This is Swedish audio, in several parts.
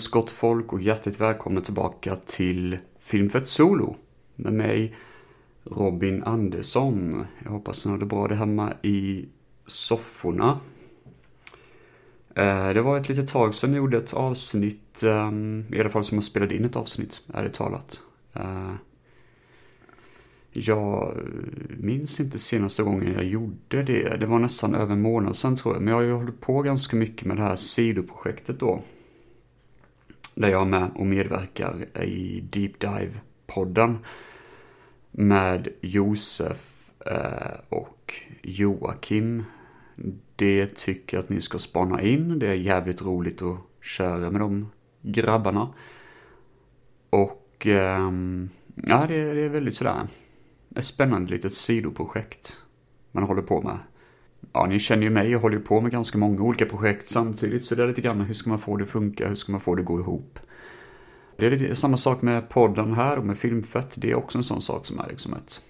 Goddagens gott folk och hjärtligt välkomna tillbaka till Filmfett Solo med mig Robin Andersson. Jag hoppas ni har det bra där hemma i sofforna. Eh, det var ett litet tag sedan jag gjorde ett avsnitt, ehm, i alla fall som jag spelade in ett avsnitt, ärligt talat. Eh, jag minns inte senaste gången jag gjorde det. Det var nästan över en månad sedan tror jag. Men jag har ju hållit på ganska mycket med det här sidoprojektet då. Där jag är med och medverkar i Deep Dive-podden. Med Josef eh, och Joakim. Det tycker jag att ni ska spana in. Det är jävligt roligt att köra med de grabbarna. Och ehm, ja, det är väldigt sådär ett spännande litet sidoprojekt man håller på med. Ja, ni känner ju mig, jag håller ju på med ganska många olika projekt samtidigt, så det är lite grann hur ska man få det att funka, hur ska man få det att gå ihop. Det är lite samma sak med podden här och med Filmfett, det är också en sån sak som är liksom ett...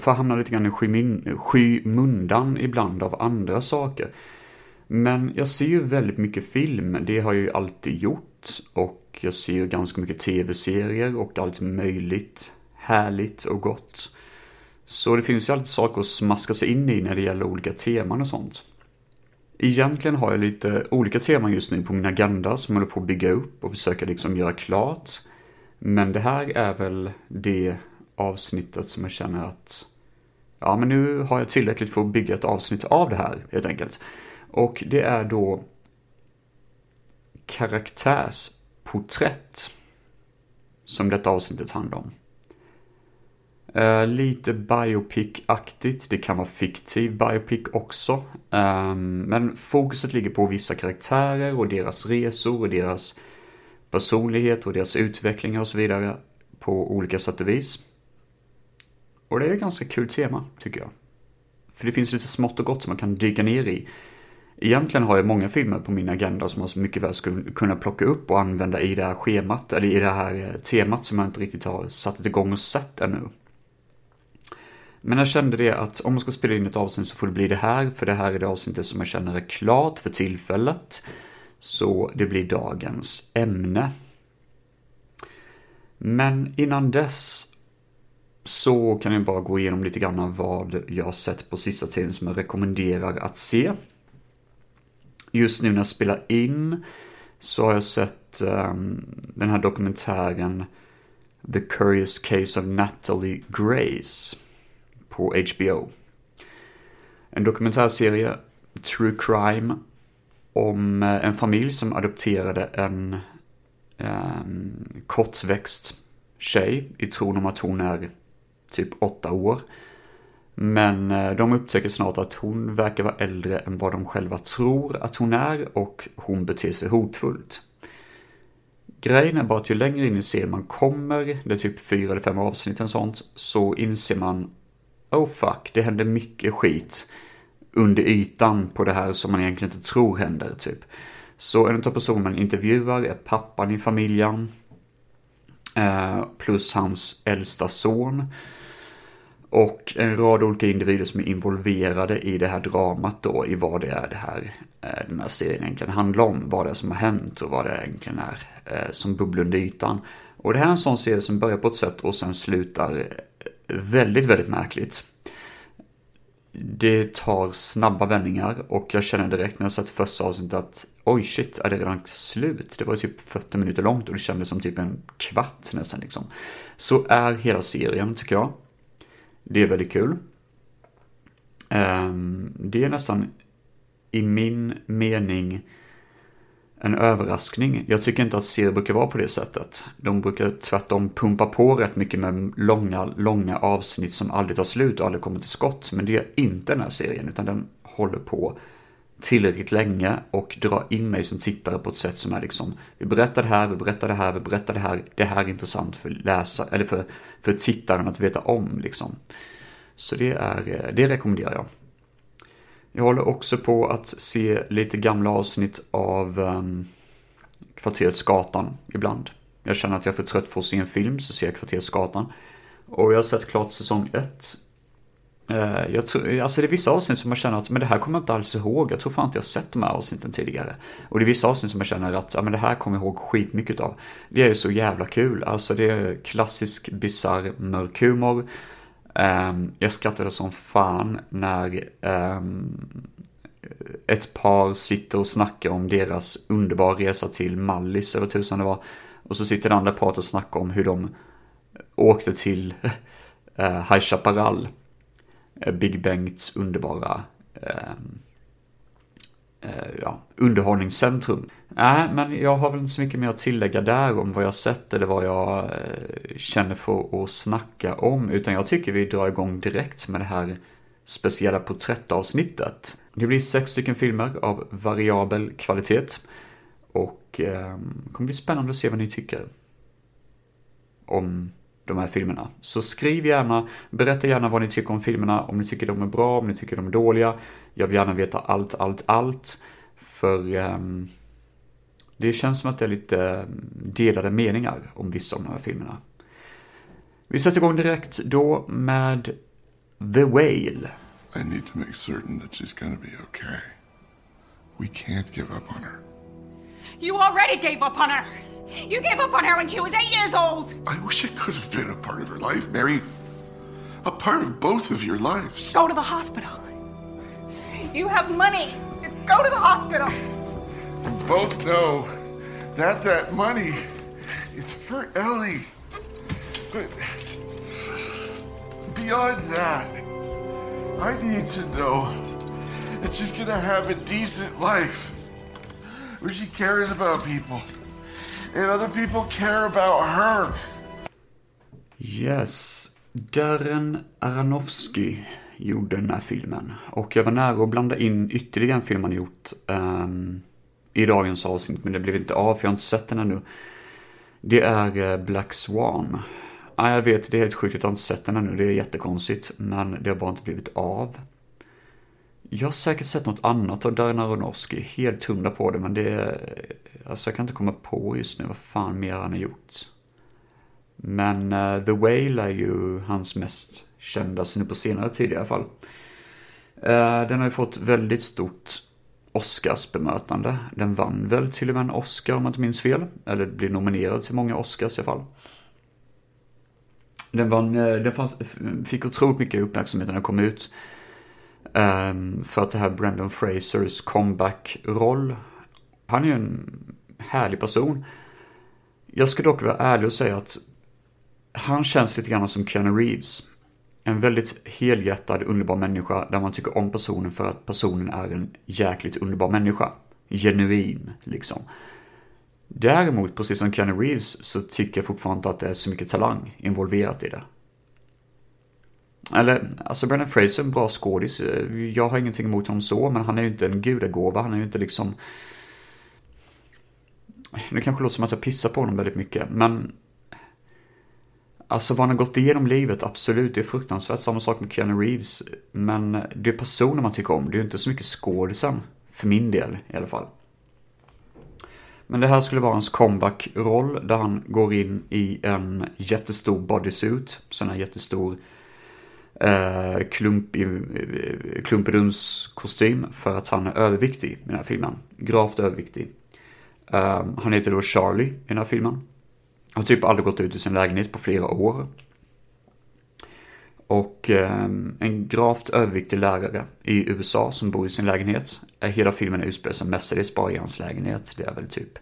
Får hamna lite grann i skymin, skymundan ibland av andra saker. Men jag ser ju väldigt mycket film, det har jag ju alltid gjort. Och jag ser ju ganska mycket tv-serier och allt möjligt härligt och gott. Så det finns ju alltid saker att smaska sig in i när det gäller olika teman och sånt. Egentligen har jag lite olika teman just nu på min agenda som jag håller på att bygga upp och försöka liksom göra klart. Men det här är väl det avsnittet som jag känner att ja, men nu har jag tillräckligt för att bygga ett avsnitt av det här helt enkelt. Och det är då karaktärsporträtt som detta avsnittet handlar om. Uh, lite biopic-aktigt, det kan vara fiktiv biopic också. Um, men fokuset ligger på vissa karaktärer och deras resor och deras personlighet och deras utvecklingar och så vidare på olika sätt och vis. Och det är ett ganska kul tema, tycker jag. För det finns lite smått och gott som man kan dyka ner i. Egentligen har jag många filmer på min agenda som jag så mycket väl skulle kunna plocka upp och använda i det här schemat, eller i det här eh, temat som jag inte riktigt har satt igång och sett ännu. Men jag kände det att om man ska spela in ett avsnitt så får det bli det här, för det här är det avsnittet som jag känner är klart för tillfället. Så det blir dagens ämne. Men innan dess så kan jag bara gå igenom lite grann vad jag har sett på sista tiden som jag rekommenderar att se. Just nu när jag spelar in så har jag sett um, den här dokumentären The Curious Case of Natalie Grace på HBO. En dokumentärserie, True Crime, om eh, en familj som adopterade en um, kortväxt tjej i tron om att hon är typ åtta år. Men eh, de upptäcker snart att hon verkar vara äldre än vad de själva tror att hon är och hon beter sig hotfullt. Grejen är bara att ju längre in i serien man kommer, det är typ fyra eller fem avsnitt eller sånt, så inser man oh fuck, det händer mycket skit under ytan på det här som man egentligen inte tror händer, typ. Så en av personerna man intervjuar är pappan i familjen. Eh, plus hans äldsta son. Och en rad olika individer som är involverade i det här dramat då, i vad det är det här, eh, den här serien egentligen handlar om. Vad det är som har hänt och vad det egentligen är eh, som bubblar under ytan. Och det här är en sån serie som börjar på ett sätt och sen slutar väldigt, väldigt märkligt. Det tar snabba vändningar och jag känner direkt när jag sett första avsnittet att oj shit, är det redan slut? Det var typ 40 minuter långt och det kändes som typ en kvart nästan liksom. Så är hela serien tycker jag. Det är väldigt kul. Ehm, det är nästan i min mening en överraskning. Jag tycker inte att serier brukar vara på det sättet. De brukar tvärtom pumpa på rätt mycket med långa, långa avsnitt som aldrig tar slut och aldrig kommer till skott. Men det gör inte den här serien, utan den håller på tillräckligt länge och drar in mig som tittare på ett sätt som är liksom Vi berättar det här, vi berättar det här, vi berättar det här. Det här är intressant för läsare, eller för, för tittaren att veta om liksom. Så det är, eh, det rekommenderar jag. Jag håller också på att se lite gamla avsnitt av ehm, um, Kvarteret ibland. Jag känner att jag är för trött för att se en film, så ser jag Kvarteret Och jag har sett klart säsong 1. Eh, jag tror, alltså det är vissa avsnitt som man känner att men det här kommer jag inte alls ihåg. Jag tror fan inte jag sett de här avsnitten tidigare. Och det är vissa avsnitt som jag känner att ja, men det här kommer jag ihåg skitmycket av. Det är så jävla kul. Alltså det är klassisk bisarr mörk humor. Um, jag skrattade som fan när um, ett par sitter och snackar om deras underbara resa till Mallis, eller tusan det var. Och så sitter det andra paret och snackar om hur de åkte till uh, High Chaparral eh, Big Bengts underbara eh, Eh, ja, underhållningscentrum. Nej, men jag har väl inte så mycket mer att tillägga där om vad jag sett eller vad jag eh, känner för att snacka om, utan jag tycker vi drar igång direkt med det här speciella porträttavsnittet. Det blir sex stycken filmer av variabel kvalitet och eh, det kommer bli spännande att se vad ni tycker om de här filmerna. Så skriv gärna, berätta gärna vad ni tycker om filmerna, om ni tycker de är bra, om ni tycker de är dåliga. Jag vill gärna veta allt, allt, allt. För um, det känns som att det är lite ehm, delade meningar om vissa av de här filmerna. Vi sätter igång direkt då med The Whale. I need to make certain that she's gonna be okay. We can't give up on her. You already gave up on her! You gave up on her when she was eight years old. I wish I could have been a part of her life, Mary. A part of both of your lives. Go to the hospital. You have money. Just go to the hospital. We both know that that money is for Ellie. But beyond that, I need to know that she's gonna have a decent life where she cares about people and other people care about her. Yes. Darren Aronofsky gjorde den här filmen. Och jag var nära att blanda in ytterligare en film han gjort um, i dagens avsnitt, men det blev inte av för jag har inte sett den ännu. Det är eh, Black Swan. Ja, jag vet, det är helt sjukt att jag inte sett den ännu, det är jättekonstigt, men det har bara inte blivit av. Jag har säkert sett något annat av Darren Aronofsky, helt hundra på det, men det är Alltså jag kan inte komma på just nu vad fan mer han har gjort. Men uh, The Whale är ju hans mest kända nu på senare tid i alla fall. Uh, den har ju fått väldigt stort Oscars-bemötande. Den vann väl till och med en Oscar om jag inte minns fel. Eller blev nominerad till många Oscars i alla fall. Den, vann, eh, den fanns, fick otroligt mycket uppmärksamhet när den kom ut. Um, för att det här Brandon Frasers comeback-roll han är ju en härlig person. Jag ska dock vara ärlig och säga att han känns lite grann som Keanu Reeves. En väldigt helhjärtad, underbar människa där man tycker om personen för att personen är en jäkligt underbar människa. Genuin, liksom. Däremot, precis som Keanu Reeves, så tycker jag fortfarande inte att det är så mycket talang involverat i det. Eller, alltså Brennan Fraser är en bra skådis. Jag har ingenting emot honom så, men han är ju inte en gudagåva. Han är ju inte liksom nu kanske det låter som att jag pissar på honom väldigt mycket, men Alltså vad han har gått igenom livet, absolut, det är fruktansvärt. Samma sak med Keanu Reeves. Men det är personer man tycker om, det är inte så mycket skådisen. För min del i alla fall. Men det här skulle vara hans comeback-roll där han går in i en jättestor bodysuit. Sån här jättestor eh, klump eh, klumpeduns kostym för att han är överviktig i den här filmen. Gravt överviktig. Um, han heter då Charlie i den här filmen. Han Har typ aldrig gått ut ur sin lägenhet på flera år. Och um, en gravt överviktig lärare i USA som bor i sin lägenhet. Hela filmen utspelar sig mestadels bara i hans lägenhet. Det är väl typ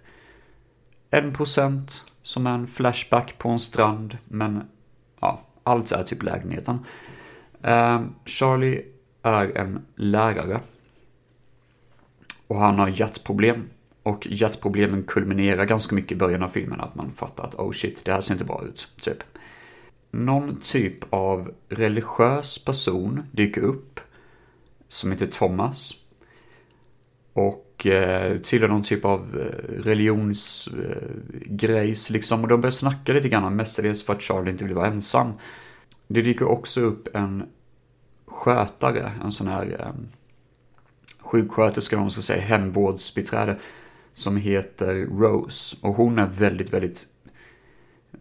en procent som är en flashback på en strand. Men ja, allt är typ lägenheten. Um, Charlie är en lärare. Och han har hjärtproblem. Och hjärtproblemen kulminerar ganska mycket i början av filmen, att man fattar att oh shit, det här ser inte bra ut, typ. Någon typ av religiös person dyker upp, som heter Thomas. Och eh, tillhör någon typ av eh, religionsgrejs eh, liksom. Och de börjar snacka lite grann, mestadels för att Charlie inte vill vara ensam. Det dyker också upp en skötare, en sån här eh, sjuksköterska, om man ska säga, hemvårdsbiträde som heter Rose. Och hon är väldigt, väldigt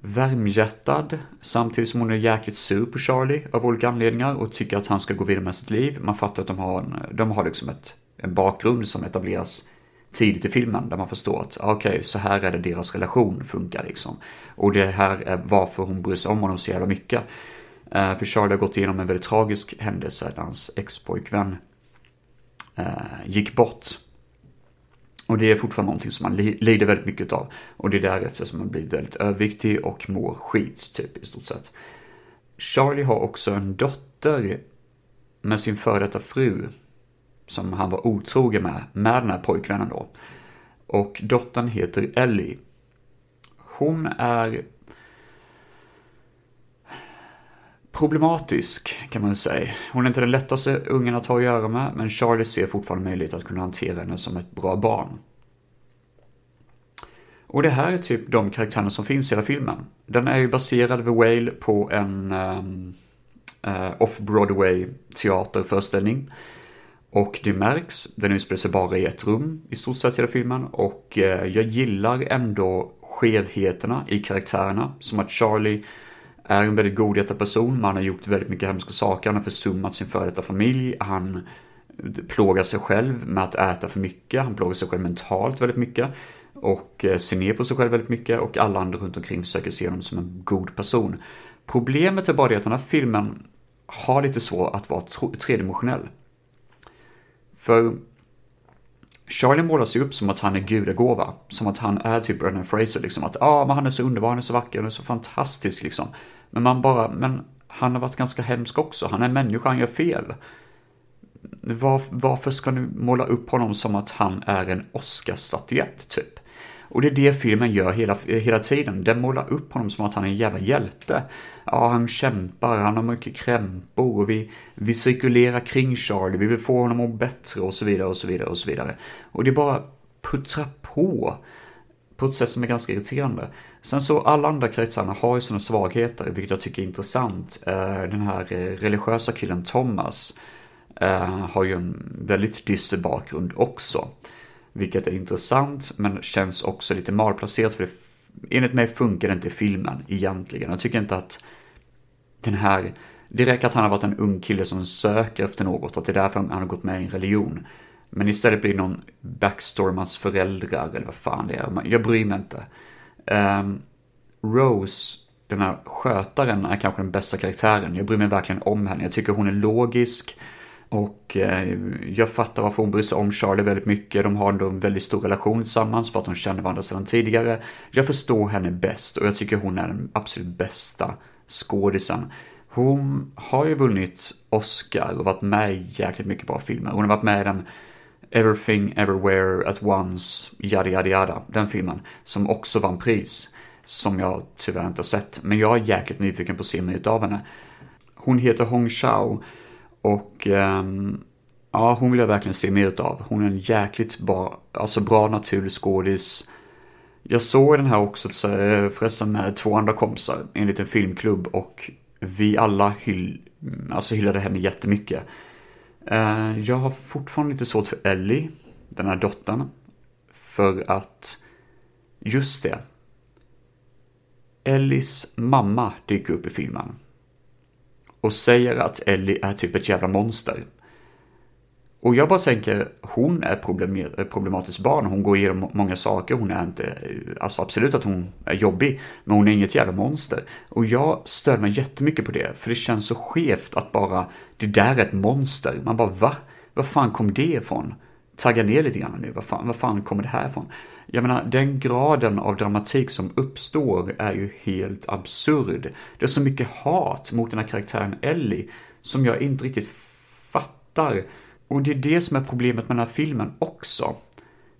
värmhjärtad samtidigt som hon är jäkligt sur på Charlie av olika anledningar och tycker att han ska gå vidare med sitt liv. Man fattar att de har, en, de har liksom ett, en bakgrund som etableras tidigt i filmen där man förstår att ah, okej, okay, så här är det deras relation funkar liksom. Och det här är varför hon bryr sig om honom så jävla mycket. Eh, för Charlie har gått igenom en väldigt tragisk händelse där hans expojkvän uh, gick bort. Och det är fortfarande någonting som man lider väldigt mycket av. Och det är därefter som man blir väldigt överviktig och mår skit, typ i stort sett. Charlie har också en dotter med sin före detta fru som han var otrogen med, med den här pojkvännen då. Och dottern heter Ellie. Hon är problematisk kan man säga. Hon är inte den lättaste ungen att ha att göra med, men Charlie ser fortfarande möjlighet att kunna hantera henne som ett bra barn. Och det här är typ de karaktärerna som finns i hela filmen. Den är ju baserad The Whale på en eh, eh, um, uh, off-Broadway teaterföreställning. Och det märks, den utspelar sig bara i ett rum i stort sett hela filmen och uh, jag gillar ändå skevheterna i karaktärerna. Som att Charlie är en väldigt godhjärtad person, men han har gjort väldigt mycket hemska saker, han har försummat sin före detta familj, han plågar sig själv med att äta för mycket, han plågar sig själv mentalt väldigt mycket och eh, ser ner på sig själv väldigt mycket och alla andra runt omkring försöker se honom som en god person. Problemet är bara det att den här filmen har lite svårt att vara tredimensionell. För Charlie målas ju upp som att han är gudagåva. Som att han är typ Brennan Fraser liksom. Att ah, men han är så underbar, han är så vacker, han är så fantastisk liksom. Men man bara, men han har varit ganska hemsk också. Han är människa, han gör fel. Var, varför ska ni måla upp honom som att han är en Oscarsstatyett typ? Och det är det filmen gör hela, hela tiden. Den målar upp honom som att han är en jävla hjälte. Ja, han kämpar, han har mycket krämpor och vi, vi cirkulerar kring Charlie, vi vill få honom att må bättre och så vidare och så vidare och så vidare. Och det bara puttrar på på ett sätt som är ganska irriterande. Sen så alla andra karaktärerna har ju sina svagheter, vilket jag tycker är intressant. Eh, den här eh, religiösa killen Thomas eh, har ju en väldigt dyster bakgrund också. Vilket är intressant, men känns också lite malplacerat för det, enligt mig funkar det inte i filmen egentligen. Jag tycker inte att den här, det räcker att han har varit en ung kille som söker efter något, att det är därför han har gått med i en religion. Men istället blir det någon backstory med hans föräldrar eller vad fan det är. Jag bryr mig inte. Um, Rose, den här skötaren, är kanske den bästa karaktären. Jag bryr mig verkligen om henne. Jag tycker hon är logisk. Och eh, jag fattar varför hon bryr sig om Charlie väldigt mycket. De har ändå en väldigt stor relation tillsammans för att de känner varandra sedan tidigare. Jag förstår henne bäst och jag tycker hon är den absolut bästa skådisen. Hon har ju vunnit Oscar och varit med i jäkligt mycket bra filmer. Hon har varit med i den Everything Everywhere At Once, yada yada yada, den filmen, som också vann pris. Som jag tyvärr inte har sett, men jag är jäkligt nyfiken på att se mer utav henne. Hon heter Hong Shao och um, ja, hon vill jag verkligen se mer utav. Hon är en jäkligt bra, alltså bra naturlig skådis. Jag såg den här också eh, förresten med två andra kompisar i en liten filmklubb och vi alla hyll, alltså hyllade henne jättemycket. Eh, jag har fortfarande lite svårt för Ellie, den här dottern. För att, just det. Ellies mamma dyker upp i filmen och säger att Ellie är typ ett jävla monster. Och jag bara tänker, hon är ett problematiskt barn, hon går igenom många saker, hon är inte, eh, alltså absolut att hon är jobbig, men hon är inget jävla monster. Och jag stör mig jättemycket på det, för det känns så skevt att bara, det där är ett monster. Man bara, va? Var fan kom det ifrån? Tagga ner lite grann nu, vad fan, var fan kommer det här ifrån? Jag menar, den graden av dramatik som uppstår är ju helt absurd. Det är så mycket hat mot den här karaktären Ellie som jag inte riktigt fattar. Och det är det som är problemet med den här filmen också.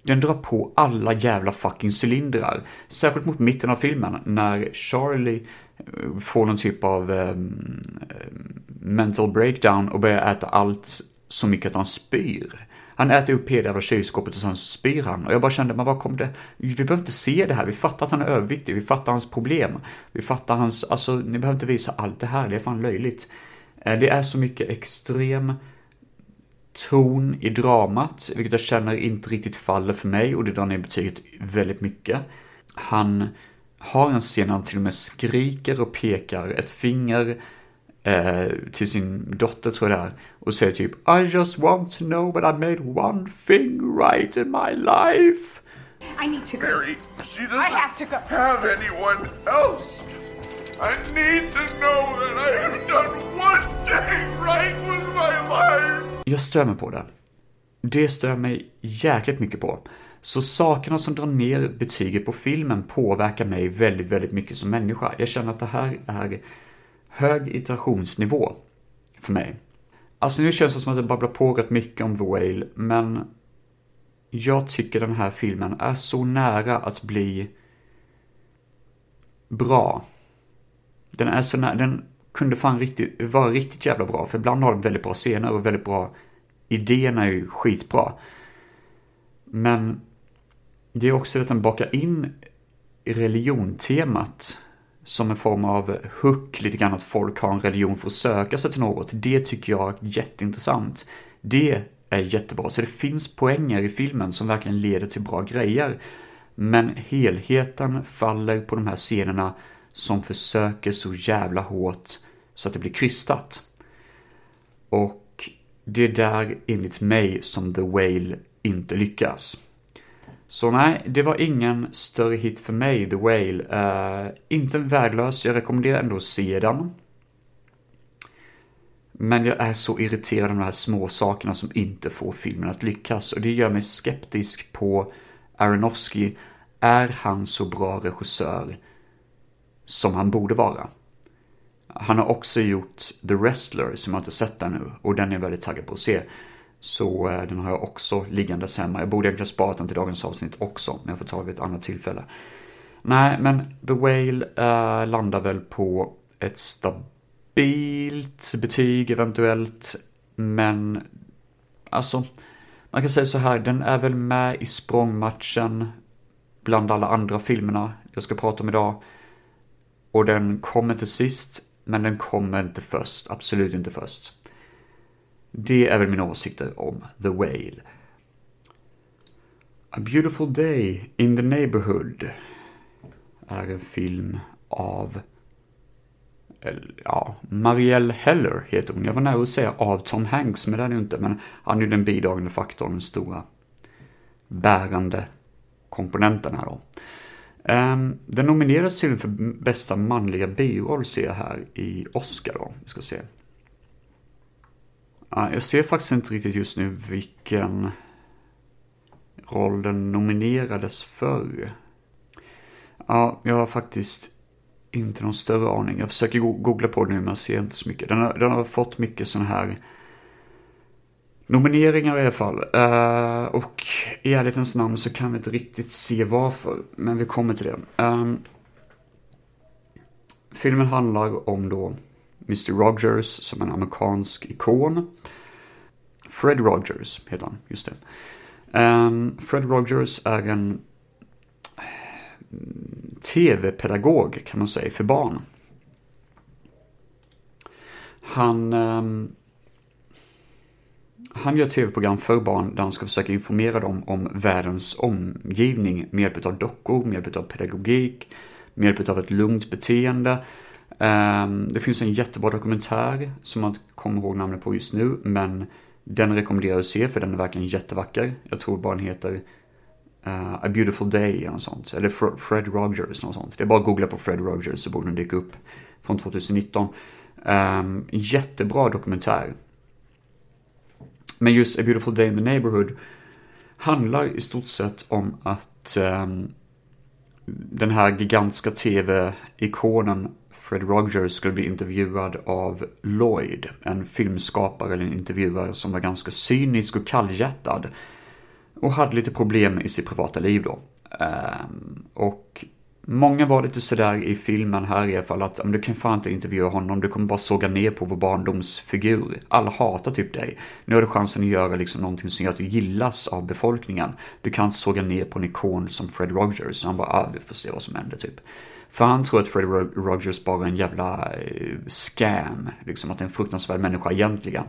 Den drar på alla jävla fucking cylindrar. Särskilt mot mitten av filmen när Charlie eh, får någon typ av um, mental breakdown och börjar äta allt så mycket att han spyr. Han äter upp hela jävla kylskåpet och sen spyr han. Och jag bara kände, men vad kom det? Vi behöver inte se det här. Vi fattar att han är överviktig. Vi fattar hans problem. Vi fattar hans, alltså ni behöver inte visa allt det här. Det är fan löjligt. Eh, det är så mycket extrem ton i dramat, vilket jag känner inte riktigt faller för mig och det drar ner betyget väldigt mycket. Han har en scen där han till och med skriker och pekar ett finger eh, till sin dotter tror jag det är och säger typ I just want to know that I made one thing right in my life. I need to go. Mary, she doesn't I have to go. have anyone else. I need to know that I have done one thing right with my life. Jag stör mig på det. Det stör mig jäkligt mycket på. Så sakerna som drar ner betyget på filmen påverkar mig väldigt, väldigt mycket som människa. Jag känner att det här är hög iterationsnivå för mig. Alltså nu känns det som att jag babblar på rätt mycket om The Whale, men jag tycker den här filmen är så nära att bli bra. Den är så nära, den kunde fan riktigt, vara riktigt jävla bra, för ibland har den väldigt bra scener och väldigt bra idéerna är ju skitbra. Men det är också att den bakar in religiontemat som en form av hook, lite grann att folk har en religion för att söka sig till något. Det tycker jag är jätteintressant. Det är jättebra, så det finns poänger i filmen som verkligen leder till bra grejer. Men helheten faller på de här scenerna som försöker så jävla hårt så att det blir krystat. Och det är där, enligt mig, som The Whale inte lyckas. Så nej, det var ingen större hit för mig, The Whale. Uh, inte värdelös, jag rekommenderar ändå att se den. Men jag är så irriterad av de här små sakerna som inte får filmen att lyckas och det gör mig skeptisk på Aronofsky. Är han så bra regissör som han borde vara? Han har också gjort The Wrestler som jag inte sett ännu och den är jag väldigt taggad på att se. Så eh, den har jag också liggandes hemma. Jag borde egentligen sparat den till dagens avsnitt också, men jag får ta det vid ett annat tillfälle. Nej, men The Whale eh, landar väl på ett stabilt betyg eventuellt, men alltså, man kan säga så här, den är väl med i språngmatchen bland alla andra filmerna jag ska prata om idag. Och den kommer inte sist, men den kommer inte först, absolut inte först. Det är väl mina åsikter om The Whale. A Beautiful Day in the Neighborhood är en film av ja, Marielle Heller heter hon. Jag var nära att säga av Tom Hanks, men det är det inte. Men han är ju den bidragande faktorn, den stora bärande komponenten här då. Um, den nomineras tydligen för bästa manliga biroll ser jag här i Oscar då. Vi ska se. Jag ser faktiskt inte riktigt just nu vilken roll den nominerades för. Ja, jag har faktiskt inte någon större aning. Jag försöker googla på det nu men jag ser inte så mycket. Den har, den har fått mycket sådana här nomineringar i alla fall. Uh, och i ärlighetens namn så kan vi inte riktigt se varför. Men vi kommer till det. Um, filmen handlar om då Mr Rogers som en amerikansk ikon. Fred Rogers heter han, just det. Um, Fred Rogers är en mm, tv-pedagog kan man säga för barn. Han, um, han gör tv-program för barn där han ska försöka informera dem om världens omgivning med hjälp av dockor, med hjälp av pedagogik, med hjälp av ett lugnt beteende ehm, det finns en jättebra dokumentär som jag inte kommer ihåg namnet på just nu, men den rekommenderar jag att se för den är verkligen jättevacker. Jag tror bara den heter uh, A Beautiful Day eller något sånt. Eller Fred Rogers något sånt. Det är bara att googla på Fred Rogers så borde den dyka upp. Från 2019. Um, ehm, jättebra dokumentär. Men just A Beautiful Day in the Neighborhood handlar i stort sett om att um, den här gigantiska tv-ikonen Fred Rogers skulle bli intervjuad av Lloyd, en filmskapare eller en intervjuare som var ganska cynisk och kallhjärtad. Och hade lite problem i sitt privata liv då. Um, och många var lite sådär i filmen här i alla fall att du kan fan inte intervjua honom, du kommer bara såga ner på vår barndomsfigur. Alla hatar typ dig. Nu har du chansen att göra liksom någonting som gör att du gillas av befolkningen. Du kan inte såga ner på en ikon som Fred Rogers. Han bara, ah, vi får se vad som händer typ. För han tror att Fred Rogers bara är en jävla eh, scam, liksom att det är en fruktansvärd människa egentligen.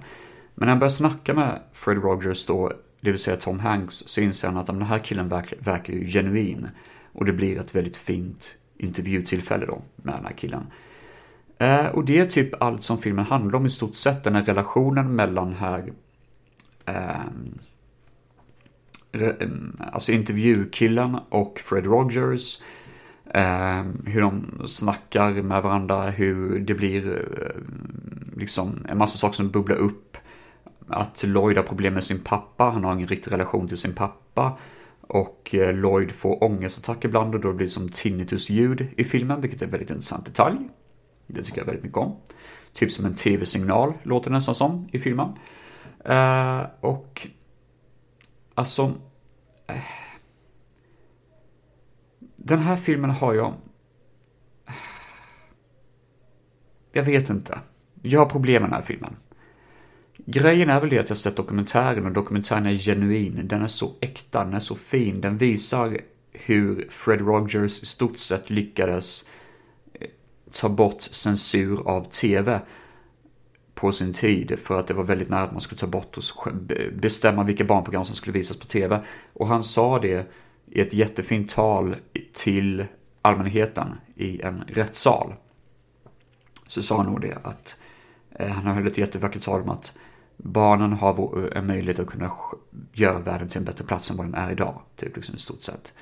Men när han börjar snacka med Fred Rogers då, det vill säga Tom Hanks, så inser han att den här killen verkar, verkar ju genuin. Och det blir ett väldigt fint intervjutillfälle då med den här killen. Eh, och det är typ allt som filmen handlar om i stort sett, den här relationen mellan här eh, eh, alltså intervjukillen och Fred Rogers. Eh, hur de snackar med varandra, hur det blir eh, liksom en massa saker som bubblar upp. Att Lloyd har problem med sin pappa, han har ingen riktig relation till sin pappa. Och eh, Lloyd får ångestattack ibland och då blir det som tinnitusljud i filmen, vilket är en väldigt intressant detalj. Det tycker jag väldigt mycket om. Typ som en tv-signal, låter det nästan som i filmen. Uh, och alltså... Uh, den här filmen har jag... Uh, jag vet inte. Jag har problem med den här filmen. Grejen är väl det att jag sett dokumentären och dokumentären är genuin. Den är så äkta, den är så fin. Den visar hur Fred Rogers i stort sett lyckades eh, ta bort censur av TV på sin tid för att det var väldigt nära att man skulle ta bort och bestämma vilka barnprogram som skulle visas på TV. Och han sa det i ett jättefint tal till allmänheten i en rättssal. Så sa han nog det att eh, han höll ett jättevackert tal om att barnen har en möjlighet att kunna göra världen till en bättre plats än vad den är idag, typ liksom i stort sett.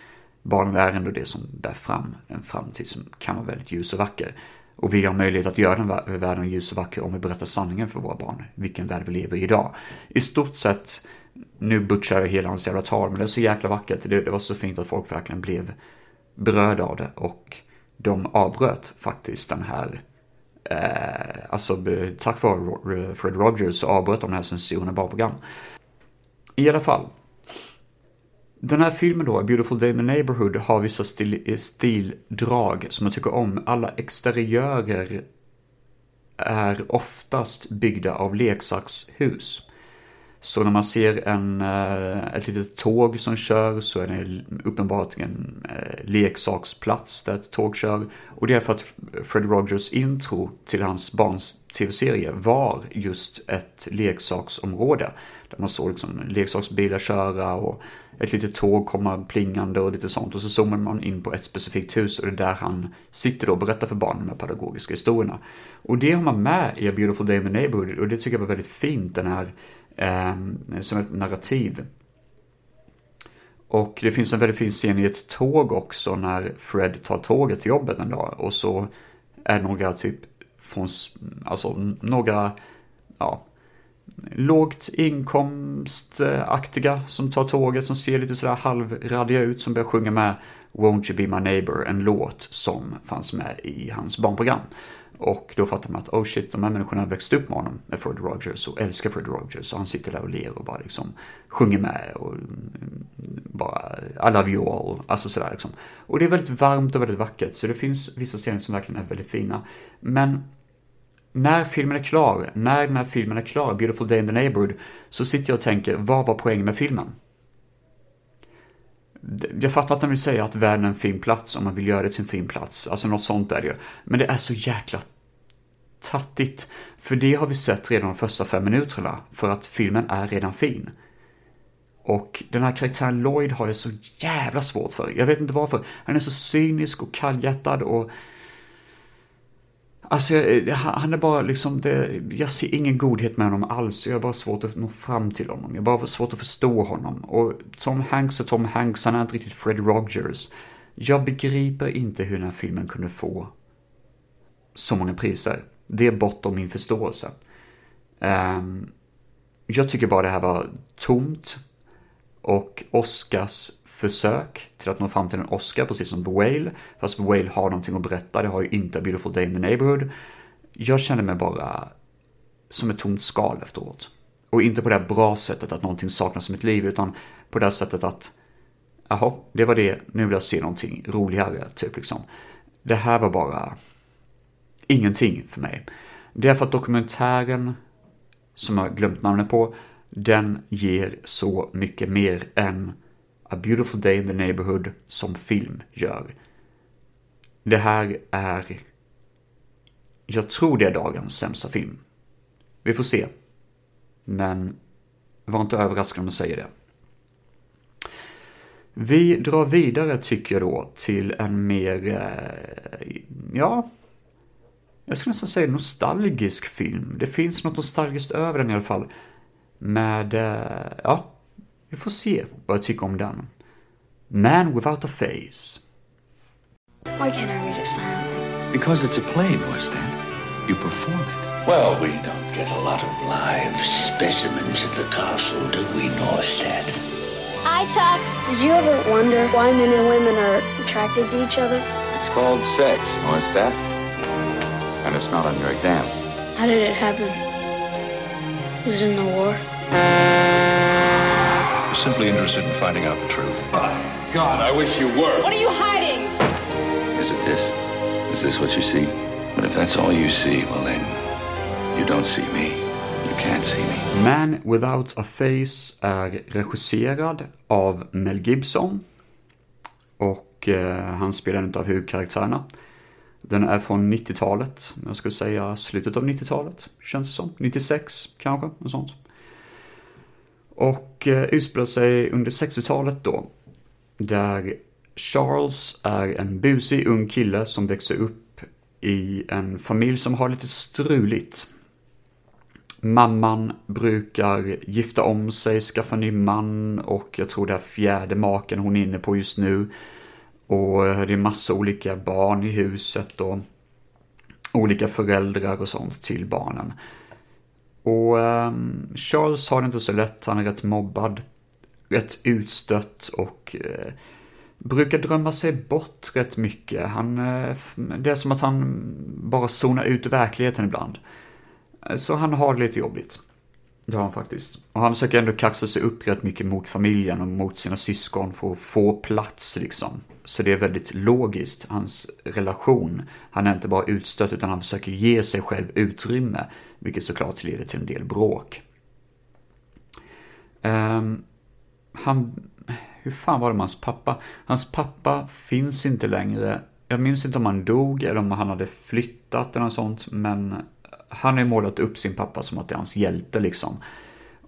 Barnen är ändå det som bär fram en framtid som kan vara väldigt ljus och vacker. Och vi har möjlighet att göra den världen ljus och vacker om vi berättar sanningen för våra barn, vilken värld vi lever i idag. I stort sett, nu butchar jag hela hans jävla tal, men det är så jäkla vackert. Det, det var så fint att folk verkligen blev berörda av det och de avbröt faktiskt den här Eh, alltså tack vare Fred Rogers så avbröt de den här censuren bara barnprogram. I alla fall. Den här filmen då, A Beautiful Day in the Neighborhood, har vissa stil, eh, stildrag som jag tycker om. Alla exteriörer är oftast byggda av leksakshus. Så när man ser en, eh, ett litet tåg som kör så är det uppenbart en eh, leksaksplats där ett tåg kör. Och det är för att Fred Rogers intro till hans barns tv-serie var just ett leksaksområde. Där man såg liksom leksaksbilar köra och ett litet tåg komma plingande och lite sånt. Och så zoomar man in på ett specifikt hus och det är där han sitter då och berättar för barnen de här pedagogiska historierna. Och det har man med i A Beautiful Day in the Neighborhood och det tycker jag var väldigt fint, den här eh, som ett narrativ. Och det finns en väldigt fin scen i ett tåg också när Fred tar tåget till jobbet en dag och så är några typ från, alltså några, ja, lågt inkomstaktiga som tar tåget som ser lite sådär halvradiga ut som börjar sjunga med Won't You Be My Neighbor, en låt som fanns med i hans barnprogram. Och då fattar man att oh shit, de här människorna har växt upp med honom, med Fred Rogers och älskar Fred Rogers. Och han sitter där och ler och bara liksom sjunger med och mm, bara I love you all, alltså sådär liksom. Och det är väldigt varmt och väldigt vackert, så det finns vissa scener som verkligen är väldigt fina. Men när filmen är klar, när den här filmen är klar, Beautiful Day in the Neighborhood, så sitter jag och tänker, vad var poängen med filmen? Jag fattar att den vill säga att världen är en fin plats om man vill göra det till en fin plats. Alltså något sånt är det ju. Men det är så jäkla tattigt. För det har vi sett redan de första fem minuterna. För att filmen är redan fin. Och den här karaktären Lloyd har jag så jävla svårt för. Jag vet inte varför. Han är så cynisk och kallhjärtad och Alltså, jag, eh, han är bara liksom, det, jag ser ingen godhet med honom alls. Jag har bara svårt att nå fram till honom. Jag har bara svårt att förstå honom. Och Tom Hanks är Tom Hanks, han är inte riktigt Fred Rogers. Jag begriper inte hur den här filmen kunde få så många priser. Det är bortom min förståelse. Um, jag tycker bara det här var tomt. Och Oscars försök till att nå fram till en Oscar, precis som The Whale. Fast The Whale har någonting att berätta, det har ju inte A Beautiful Day in the Neighborhood. Jag känner mig bara som ett tomt skal efteråt. Och inte på det här bra sättet att någonting saknas i mitt liv, utan på det här sättet att jaha, det var det, nu vill jag se någonting roligare, typ liksom. Det här var bara ingenting för mig. Det är för att dokumentären, som jag glömt namnet på, den ger så mycket mer än A Beautiful Day in the Neighborhood som film gör. Det här är... Jag tror det är dagens sämsta film. Vi får se. Men var inte överraskad om jag säger det. Vi drar vidare tycker jag då till en mer, eh, ja, jag skulle nästan säga nostalgisk film. Det finns något nostalgiskt över den i alla fall. Med, eh, ja, vi får se vad jag tycker om den. Man without a face. Why can't I read it silently? Because it's a play, Norstad. You perform it. Well, we don't get a lot of live specimens at the castle, do we, Norstad? I talk. Did you ever wonder why men and women are attracted to each other? It's called sex, Norstad. And it's not on your exam. How did it happen? Was it in the war? Simply interested in finding out the truth. God, I wish you were. What are you hiding? Is it this? Is this what you see? But if that's all you see, well then, you don't see me. You can't see me. Man without a face är regisserad av Mel Gibson. Och eh, han spelar en av huvudkaraktärerna. Den är från 90-talet. Jag skulle säga slutet av 90-talet. Känns det som. 96 kanske, något sånt. Och eh, utspelar sig under 60-talet då. Där Charles är en busig ung kille som växer upp i en familj som har lite struligt. Mamman brukar gifta om sig, skaffa ny man och jag tror det är fjärde maken hon är inne på just nu. Och eh, det är massa olika barn i huset och olika föräldrar och sånt till barnen. Och um, Charles har det inte så lätt, han är rätt mobbad, rätt utstött och uh, brukar drömma sig bort rätt mycket. Han, uh, det är som att han bara zonar ut verkligheten ibland. Eh, så han har det lite jobbigt. Det har han faktiskt. Och han försöker ändå kaxa sig upp rätt mycket mot familjen och mot sina syskon för att få plats liksom. Så det är väldigt logiskt, hans relation. Han är inte bara utstött utan han försöker ge sig själv utrymme, vilket såklart leder till en del bråk. Um, han... Hur fan var det med hans pappa? Hans pappa finns inte längre. Jag minns inte om han dog eller om han hade flyttat eller något sånt, men han har ju målat upp sin pappa som att det är hans hjälte liksom.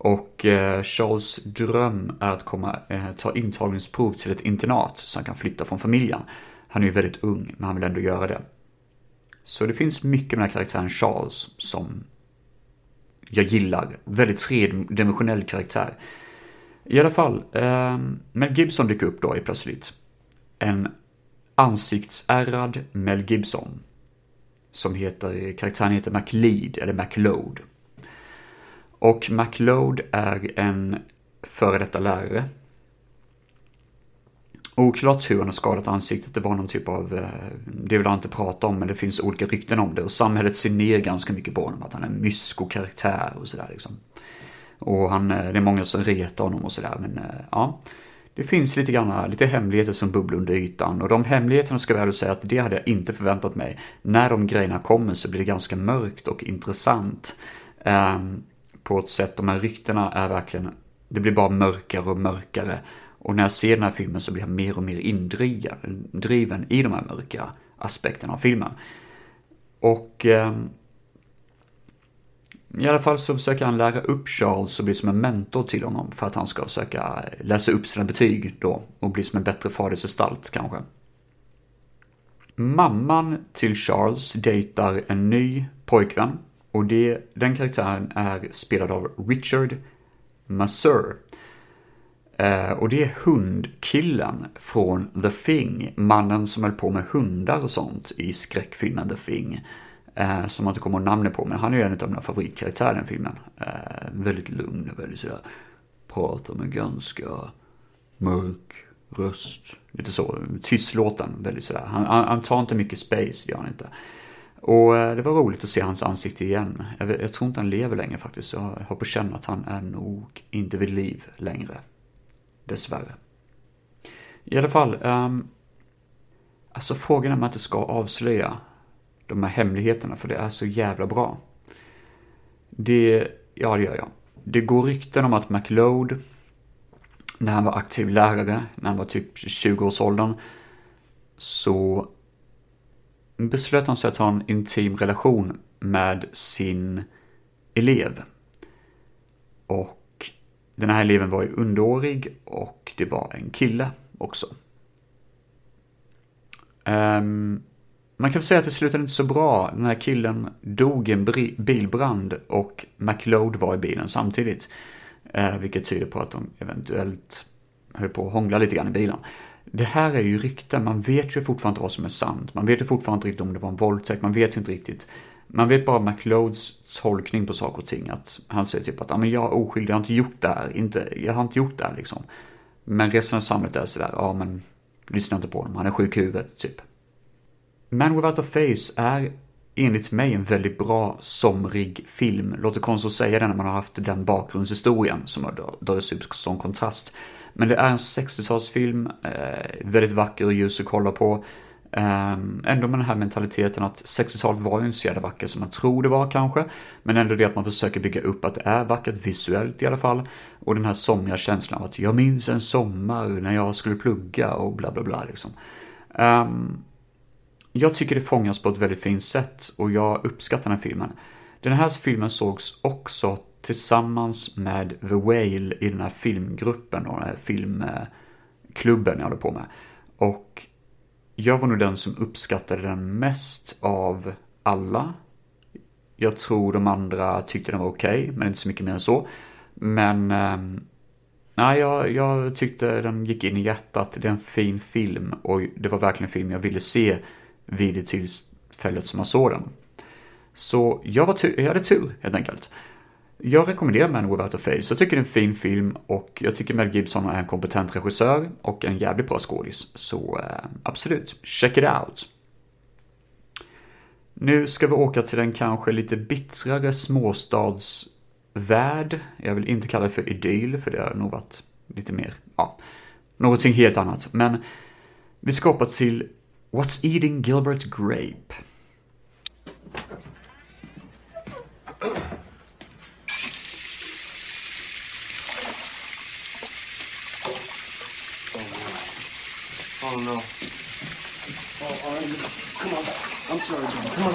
Och eh, Charles dröm är att komma, eh, ta intagningsprov till ett internat så han kan flytta från familjen. Han är ju väldigt ung, men han vill ändå göra det. Så det finns mycket med den här karaktären Charles som jag gillar. Väldigt tredimensionell karaktär. I alla fall, eh, Mel Gibson dyker upp då i plötsligt. En ansiktsärrad Mel Gibson. Som heter, karaktären heter MacLeod, eller McLeod. Och MacLeod är en före detta lärare. Oklart hur han har skadat ansiktet, det var någon typ av, eh, det vill han inte prata om, men det finns olika rykten om det. Och samhället ser ner ganska mycket på honom, att han är en mysko-karaktär och sådär liksom. Och han, eh, det är många som retar honom och sådär, men eh, ja. Det finns lite grann, lite hemligheter som bubblar under ytan och de hemligheterna ska jag väl säga att det hade jag inte förväntat mig. När de grejerna kommer så blir det ganska mörkt och intressant. Um, på ett sätt, de här ryktena är verkligen, det blir bara mörkare och mörkare. Och när jag ser den här filmen så blir jag mer och mer indriven i de här mörka aspekterna av filmen. Och eh, i alla fall så försöker han lära upp Charles och bli som en mentor till honom för att han ska försöka läsa upp sina betyg då och bli som en bättre fadersgestalt kanske. Mamman till Charles dejtar en ny pojkvän och det, den karaktären är spelad av Richard Masur. Eh, och det är hundkillen från The Thing, mannen som höll på med hundar och sånt i skräckfilmen The Thing. Eh, som man inte kommer ihåg namnet på, men han är ju en av mina favoritkaraktärer i den filmen. Eh, väldigt lugn och väldigt sådär, pratar med ganska mörk röst. Lite så, tystlåten, väldigt sådär. Han, han, han tar inte mycket space, det gör han inte. Och eh, det var roligt att se hans ansikte igen. Jag, jag, tror inte han lever längre faktiskt. Jag har på känn att han är nog inte vid liv längre. Dessvärre. I alla fall, um, alltså frågan är om man inte ska avslöja de här hemligheterna, för det är så jävla bra. Det, ja det gör jag. Det går rykten om att McLeod, när han var aktiv lärare, när han var typ 20-årsåldern, så beslöt han sig att ha en intim relation med sin elev. Och den här eleven var ju underårig och det var en kille. också. Um, man kan väl säga att det slutade inte så bra. Den här killen dog i en bilbrand och McLeod var i bilen samtidigt. Uh, vilket tyder på att de eventuellt höll på att hångla lite grann i bilen. Det här är ju rykten, man vet ju fortfarande inte vad som är sant. Man vet ju fortfarande inte riktigt om det var en våldtäkt, man vet ju inte riktigt. Man vet bara McLeods tolkning på saker och ting. Att han säger typ att jag är oskyldig, jag har inte gjort det här. Inte, jag har inte gjort det här liksom. Men resten av samhället är sådär, ja men lyssna inte på honom, han är sjuk i huvudet, typ. Man Without a Face är enligt mig en väldigt bra somrig film. Låter konstigt att säga det när man har haft den bakgrundshistorien som har dragits upp som kontrast. Men det är en 60-talsfilm, eh, väldigt vacker och ljus att kolla på. Ehm, ändå med den här mentaliteten att 60-talet var ju inte så jävla vackert som man tror det var kanske. Men ändå det att man försöker bygga upp att det är vackert visuellt i alla fall. Och den här somriga känslan av att jag minns en sommar när jag skulle plugga och bla bla bla liksom. Um, jag tycker det fångas på ett väldigt fint sätt och jag uppskattar den här filmen. Den här filmen sågs också tillsammans med The Whale i den här filmgruppen och den här filmklubben jag håller på med. Och jag var nog den som uppskattade den mest av alla. Jag tror de andra tyckte den var okej, okay, men inte så mycket mer än så. Men eh, nej, jag, jag tyckte den gick in i hjärtat. Det är en fin film och det var verkligen en film jag ville se vid det tillfället som jag såg den. Så jag, var jag hade tur helt enkelt. Jag rekommenderar Man Without a Face. Jag tycker det är en fin film och jag tycker Mel Gibson är en kompetent regissör och en jävligt bra skådis. Så eh, absolut, check it out. Nu ska vi åka till den kanske lite bittrare småstadsvärld. Jag vill inte kalla det för idyll, för det har nog varit lite mer, ja, någonting helt annat. Men vi ska hoppa till What's Eating Gilbert Grape? No. Oh, I'm, come on. I'm sorry, John. Come on.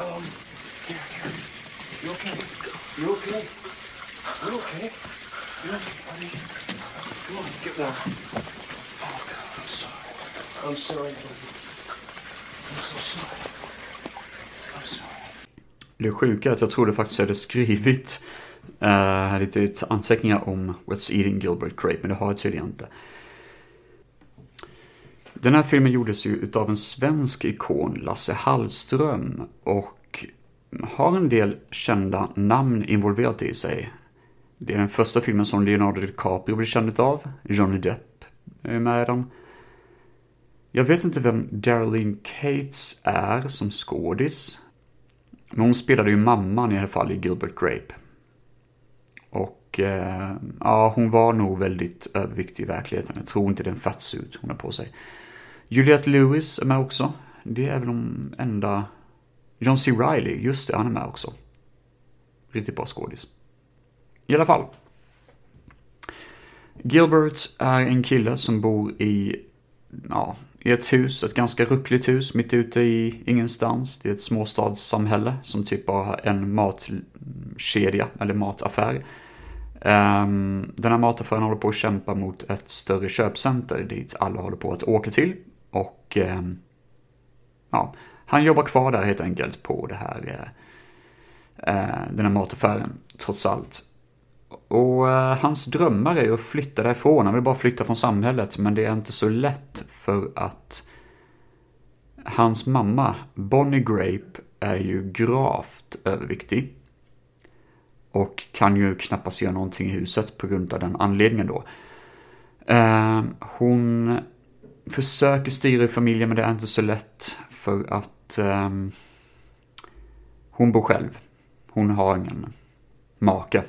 Um, here, here. You okay? You okay? You okay? You okay, buddy? Come on, get warm. Oh, God, I'm sorry. I'm sorry, buddy. I'm so sorry. I'm sorry. Det sjuka är att jag trodde faktiskt jag hade skrivit Uh, lite anteckningar om What's Eating Gilbert Grape, men det har jag tydligen inte. Den här filmen gjordes ju utav en svensk ikon, Lasse Hallström, och har en del kända namn involverat i sig. Det är den första filmen som Leonardo DiCaprio blir känd av. Johnny Depp är med i den. Jag vet inte vem Darlene Cates är som skådis. Men hon spelade ju mamman i alla fall i Gilbert Grape. Och eh, ja, hon var nog väldigt överviktig i verkligheten. Jag tror inte det är en fatsuit hon har på sig. Juliette Lewis är med också. Det är väl de enda... John C. Reilly, just det, han är med också. Riktigt bra skådis. I alla fall. Gilbert är en kille som bor i, ja, i ett hus, ett ganska ruckligt hus mitt ute i ingenstans. Det är ett småstadssamhälle som typ bara har en matkedja, eller mataffär. Ehm, den här mataffären håller på att kämpa mot ett större köpcenter dit alla håller på att åka till. Och ehm, ja, han jobbar kvar där helt enkelt på det här, eh, eh, den här mataffären, trots allt. Och uh, hans drömmar är ju att flytta därifrån, han vill bara flytta från samhället, men det är inte så lätt för att hans mamma, Bonnie Grape, är ju gravt överviktig och kan ju knappast göra någonting i huset på grund av den anledningen då. Eh, hon försöker styra i familjen men det är inte så lätt för att eh, hon bor själv. Hon har ingen make.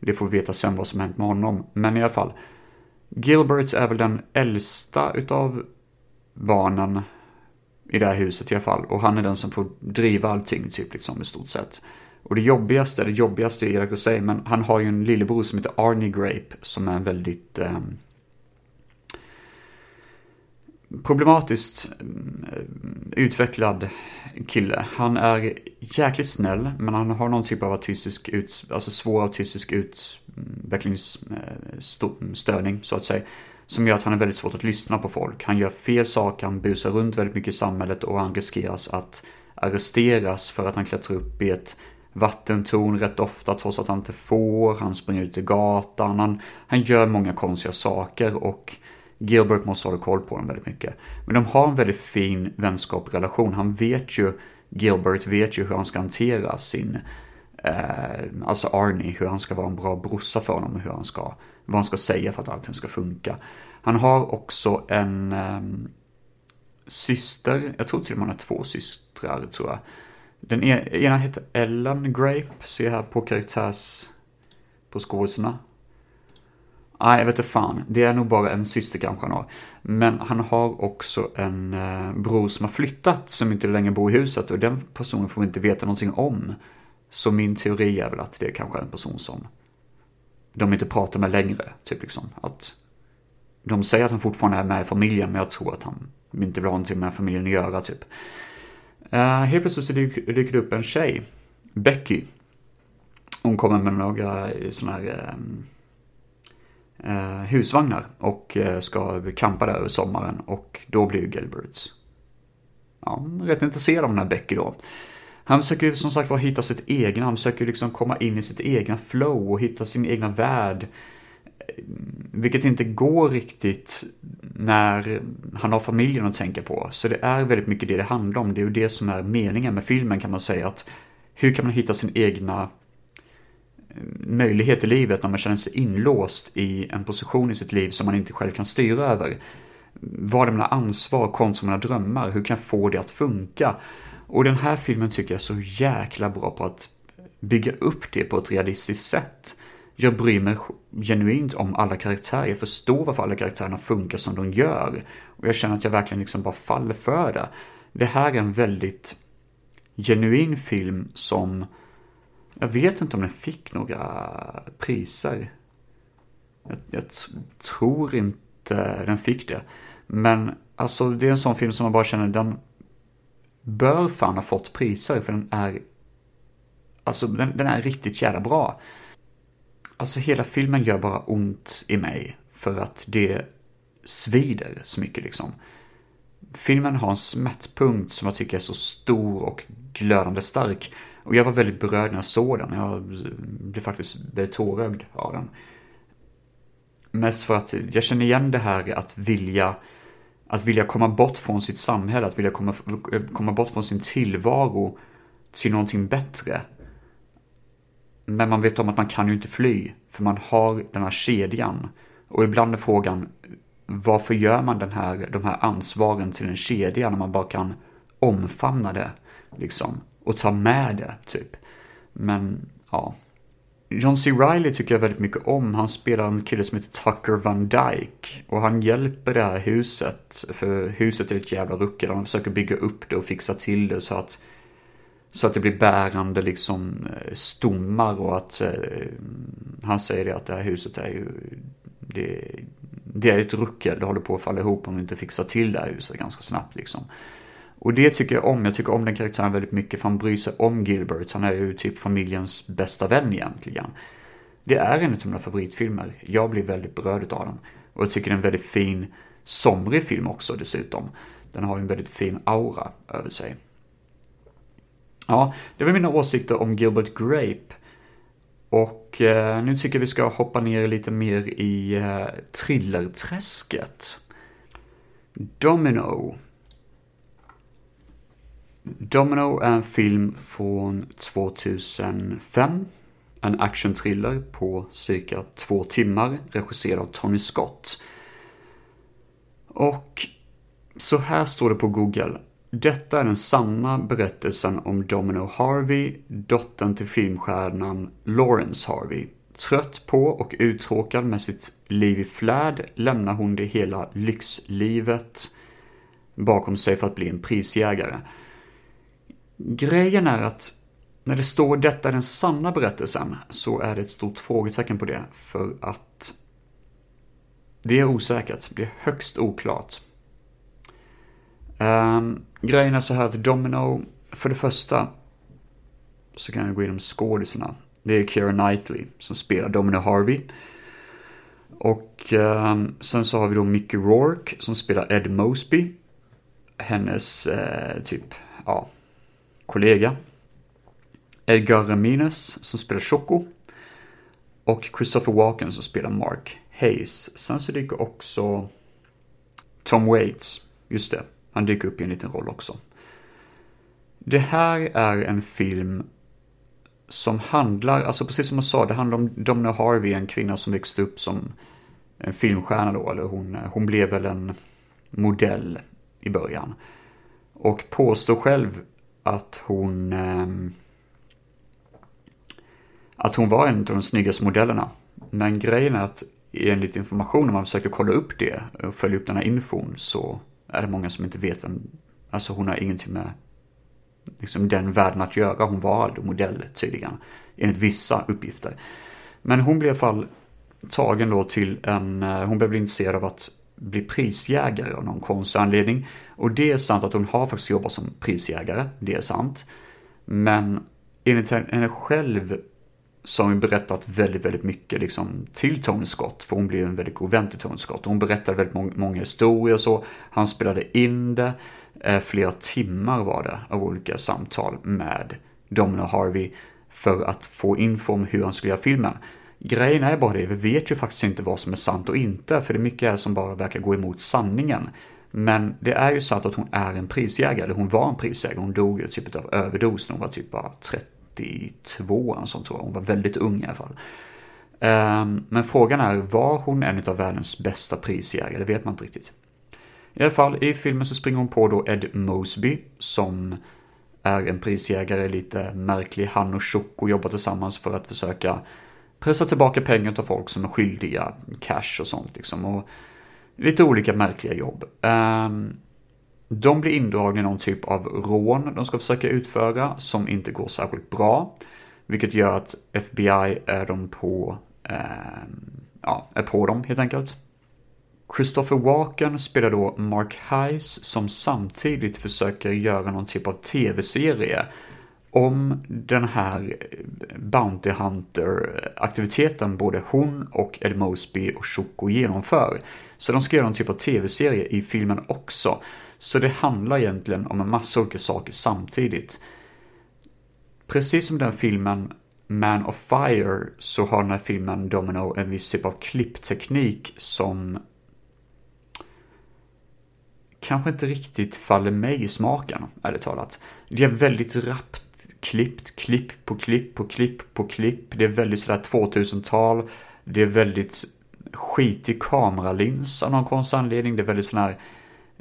Det får vi veta sen vad som hänt med honom. Men i alla fall. Gilbert är väl den äldsta utav barnen i det här huset i alla fall. Och han är den som får driva allting typ liksom i stort sett. Och det jobbigaste, det jobbigaste är elakt att säga, men han har ju en lillebror som heter Arnie Grape som är en väldigt eh, problematiskt eh, utvecklad kille. Han är jäkligt snäll, men han har någon typ av autistisk ut, alltså svår autistisk utvecklingsstörning, så att säga. Som gör att han är väldigt svårt att lyssna på folk. Han gör fel saker, han busar runt väldigt mycket i samhället och han riskeras att arresteras för att han klättrar upp i ett vattentorn rätt ofta trots att han inte får. Han springer ut i gatan. Han, han gör många konstiga saker och Gilbert måste hålla koll på dem väldigt mycket. Men de har en väldigt fin vänskaplig relation. Han vet ju, Gilbert vet ju hur han ska hantera sin, eh, alltså Arnie, hur han ska vara en bra brorsa för honom och hur han ska, vad han ska säga för att allting ska funka. Han har också en eh, syster, jag tror till och med han har två systrar tror jag. Den e-, ena heter Ellen Grape, ser jag här på karaktärs... på skådisarna. Nej, jag vet inte fan. Det är nog bara en syster kanske han har. Men han har också en eh, bror som har flyttat, som inte längre bor i huset. Och den personen får vi inte veta någonting om. Så min teori är väl att det är kanske en person som de inte pratar med längre. Typ liksom. Att de säger att han fortfarande är med i familjen, men jag tror att han inte vill ha någonting med familjen att göra, typ. Uh, helt plötsligt så dyker, dyker det upp en tjej, Becky. Hon kommer med några eh, sådana här um, Eh, husvagnar och eh, ska campa där över sommaren och då blir ju Gilberts ja, rätt intresserad av den här Becky då. Han försöker ju som sagt var hitta sitt egna, han försöker liksom komma in i sitt egna flow och hitta sin egna värld. Eh, vilket inte går riktigt när han har familjen att tänka på. Så det är väldigt mycket det det handlar om. Det är ju det som är meningen med filmen kan man säga. att Hur kan man hitta sin egna möjlighet i livet när man känner sig inlåst i en position i sitt liv som man inte själv kan styra över. Vad är mina ansvar kontra mina drömmar? Hur kan jag få det att funka? Och den här filmen tycker jag är så jäkla bra på att bygga upp det på ett realistiskt sätt jag bryr mig genuint om alla karaktärer. Jag förstår varför alla karaktärerna funkar som de gör. Och jag känner att jag verkligen liksom bara faller för det. Det här är en väldigt genuin film som... Jag vet inte om den fick några priser. Jag, jag tror inte den fick det. Men alltså det är en sån film som man bara känner den bör fan ha fått priser för den är Alltså den, den är riktigt jävla bra. Alltså hela filmen gör bara ont i mig för att det svider så mycket liksom. Filmen har en smärtpunkt som jag tycker är så stor och glödande stark. Och jag var väldigt berörd när jag såg den. Jag blev faktiskt väldigt tårögd av den. Mest för att jag känner igen det här att vilja att vilja komma bort från sitt samhälle, att vilja komma, komma bort från sin tillvaro till någonting bättre. Men man vet om att man kan ju inte fly, för man har den här kedjan. Och ibland är frågan, varför gör man den här, de här ansvaren till en kedja när man bara kan omfamna det, liksom, och ta med det, typ. Men, ja. John C. Reilly tycker jag väldigt mycket om. Han spelar en kille som heter Tucker Van Dyke. Och han hjälper det här huset, för huset är ett jävla ruckel. Han försöker bygga upp det och fixa till det så att så att det blir bärande liksom eh, stommar och att eh, han säger det att det här huset är ju, det, det är ett ruckel, det håller på att falla ihop om vi inte fixar till det här huset ganska snabbt liksom. Och det tycker jag om, jag tycker om den karaktären väldigt mycket för han bryr sig om Gilbert, han är ju typ familjens bästa vän egentligen. Det är en av mina favoritfilmer, jag blir väldigt berörd av den. Och jag tycker det är en väldigt fin, somrig film också dessutom. Den har ju en väldigt fin aura över sig. Ja, det var mina åsikter om Gilbert Grape. Och eh, nu tycker jag vi ska hoppa ner lite mer i eh, thrillerträsket. Domino. Domino är en film från 2005. En actionthriller på cirka två timmar, regisserad av Tony Scott. Och så här står det på Google. Detta är den sanna berättelsen om Domino Harvey, dottern till filmstjärnan Lawrence Harvey. Trött på och uttråkad med sitt liv i flärd lämnar hon det hela lyxlivet bakom sig för att bli en prisjägare. Grejen är att när det står detta är den sanna berättelsen så är det ett stort frågetecken på det för att det är osäkert, det är högst oklart. Um, grejen är så här att Domino, för det första, så kan jag gå igenom skådisarna. Det är Keira Knightley som spelar Domino Harvey. Och um, sen så har vi då Mickey Rourke som spelar Ed Mosby. Hennes eh, typ, ja, kollega. Edgar Ramirez som spelar Choco. Och Christopher Walken som spelar Mark Hayes. Sen så dyker också Tom Waits, just det, han dyker upp i en liten roll också. Det här är en film som handlar, alltså precis som jag sa, det handlar om Domino Harvey, en kvinna som växte upp som en filmstjärna då, eller hon, hon blev väl en modell i början. Och påstår själv att hon eh, att hon var en av de snyggaste modellerna. Men grejen är att enligt information, om man försöker kolla upp det och följa upp den här infon, så är det många som inte vet vem, alltså hon har ingenting med liksom den världen att göra. Hon var aldrig modell tydligen, enligt vissa uppgifter. Men hon blev i alla fall tagen då till en, eh, hon blev intresserad av att bli prisjägare av någon konstig anledning. Och det är sant att hon har faktiskt jobbat som prisjägare, det är sant. Men enligt henne själv så har hon berättat väldigt, väldigt mycket liksom till Tony Scott, för hon blev en väldigt god vän till Tony Scott. Hon berättade väldigt många, många historier och så. Han spelade in det. Eh, flera timmar var det av olika samtal med Domino Harvey för att få info om hur han skulle göra filmen. Grejen är bara det, vi vet ju faktiskt inte vad som är sant och inte, för det är mycket här som bara verkar gå emot sanningen. Men det är ju sant att hon är en prisjägare, eller hon var en prisjägare, hon dog ju typ av överdos när hon var typ bara 32, eller sånt tror jag. Hon var väldigt ung i alla fall. Ehm, men frågan är, var hon en av världens bästa prisjägare? Det vet man inte riktigt. I alla fall, i filmen så springer hon på då Ed Mosby, som är en prisjägare, lite märklig. Han och Shoko jobbar tillsammans för att försöka pressa tillbaka pengar till folk som är skyldiga cash och sånt liksom. Och lite olika märkliga jobb. Ehm, de blir indragna i någon typ av rån de ska försöka utföra som inte går särskilt bra. Vilket gör att FBI är de på, ehm, ja, är på dem helt enkelt. Christopher Walken spelar då Mark Heiss som samtidigt försöker göra någon typ av tv-serie om den här Bounty Hunter-aktiviteten både hon och Ed Mosby och Shoko genomför. Så de ska göra någon typ av tv-serie i filmen också. Så det handlar egentligen om en massa olika saker samtidigt. Precis som den filmen Man of Fire så har den här filmen Domino en viss typ av klippteknik som kanske inte riktigt faller mig i smaken, ärligt talat. Det är väldigt rappt klippt, klipp på klipp på klipp på klipp. Det är väldigt sådär 2000-tal. Det är väldigt skitig kameralins av någon konstig anledning. Det är väldigt sån här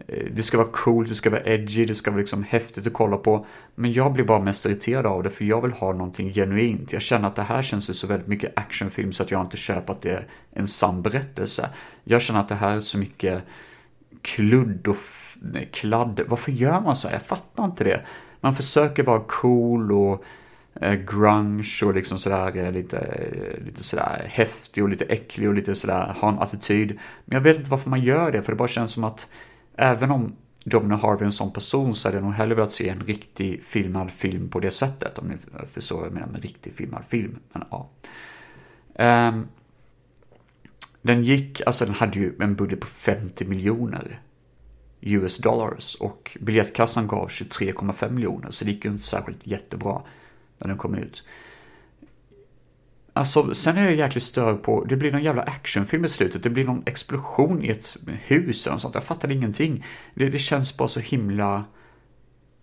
eh, det ska vara coolt, det ska vara edgy, det ska vara liksom häftigt att kolla på. Men jag blir bara mest irriterad av det för jag vill ha någonting genuint. Jag känner att det här känns så väldigt mycket actionfilm så att jag inte köper att det är en sann berättelse. Jag känner att det här är så mycket kludd och kladd. Varför gör man så här? Jag fattar inte det. Man försöker vara cool och Eh, grunge och liksom sådär eh, lite, eh, lite sådär häftig och lite äcklig och lite sådär ha en attityd. Men jag vet inte varför man gör det, för det bara känns som att även om Domino Harvey är en sån person så hade jag nog hellre velat se en riktig filmad film på det sättet. Om ni förstår vad jag menar med riktig filmad film. Men ja. Um, den gick, alltså den hade ju en budget på 50 miljoner. US dollars och biljettkassan gav 23,5 miljoner så det gick ju inte särskilt jättebra när den kom ut. Alltså, sen är jag jäkligt störd på, det blir någon jävla actionfilm i slutet, det blir någon explosion i ett hus eller sånt, jag fattade ingenting. Det, det känns bara så himla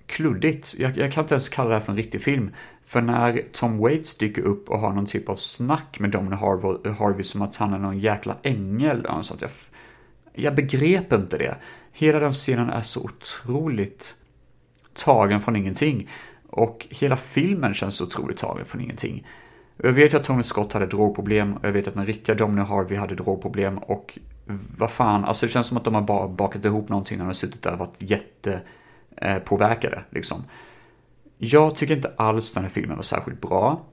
kluddigt. Jag, jag, kan inte ens kalla det här för en riktig film. För när Tom Waits dyker upp och har någon typ av snack med Domino Harvey, Harvey som att han är någon jäkla ängel eller sånt, jag, jag begrep inte det. Hela den scenen är så otroligt tagen från ingenting. Och hela filmen känns otroligt tagen från ingenting. Jag vet ju att Tony Scott hade drogproblem och jag vet att den riktiga Domino Harvey hade drogproblem och vad fan, alltså det känns som att de har bara bakat ihop någonting när de har suttit där och varit jättepåverkade eh, liksom. Jag tycker inte alls den här filmen var särskilt bra.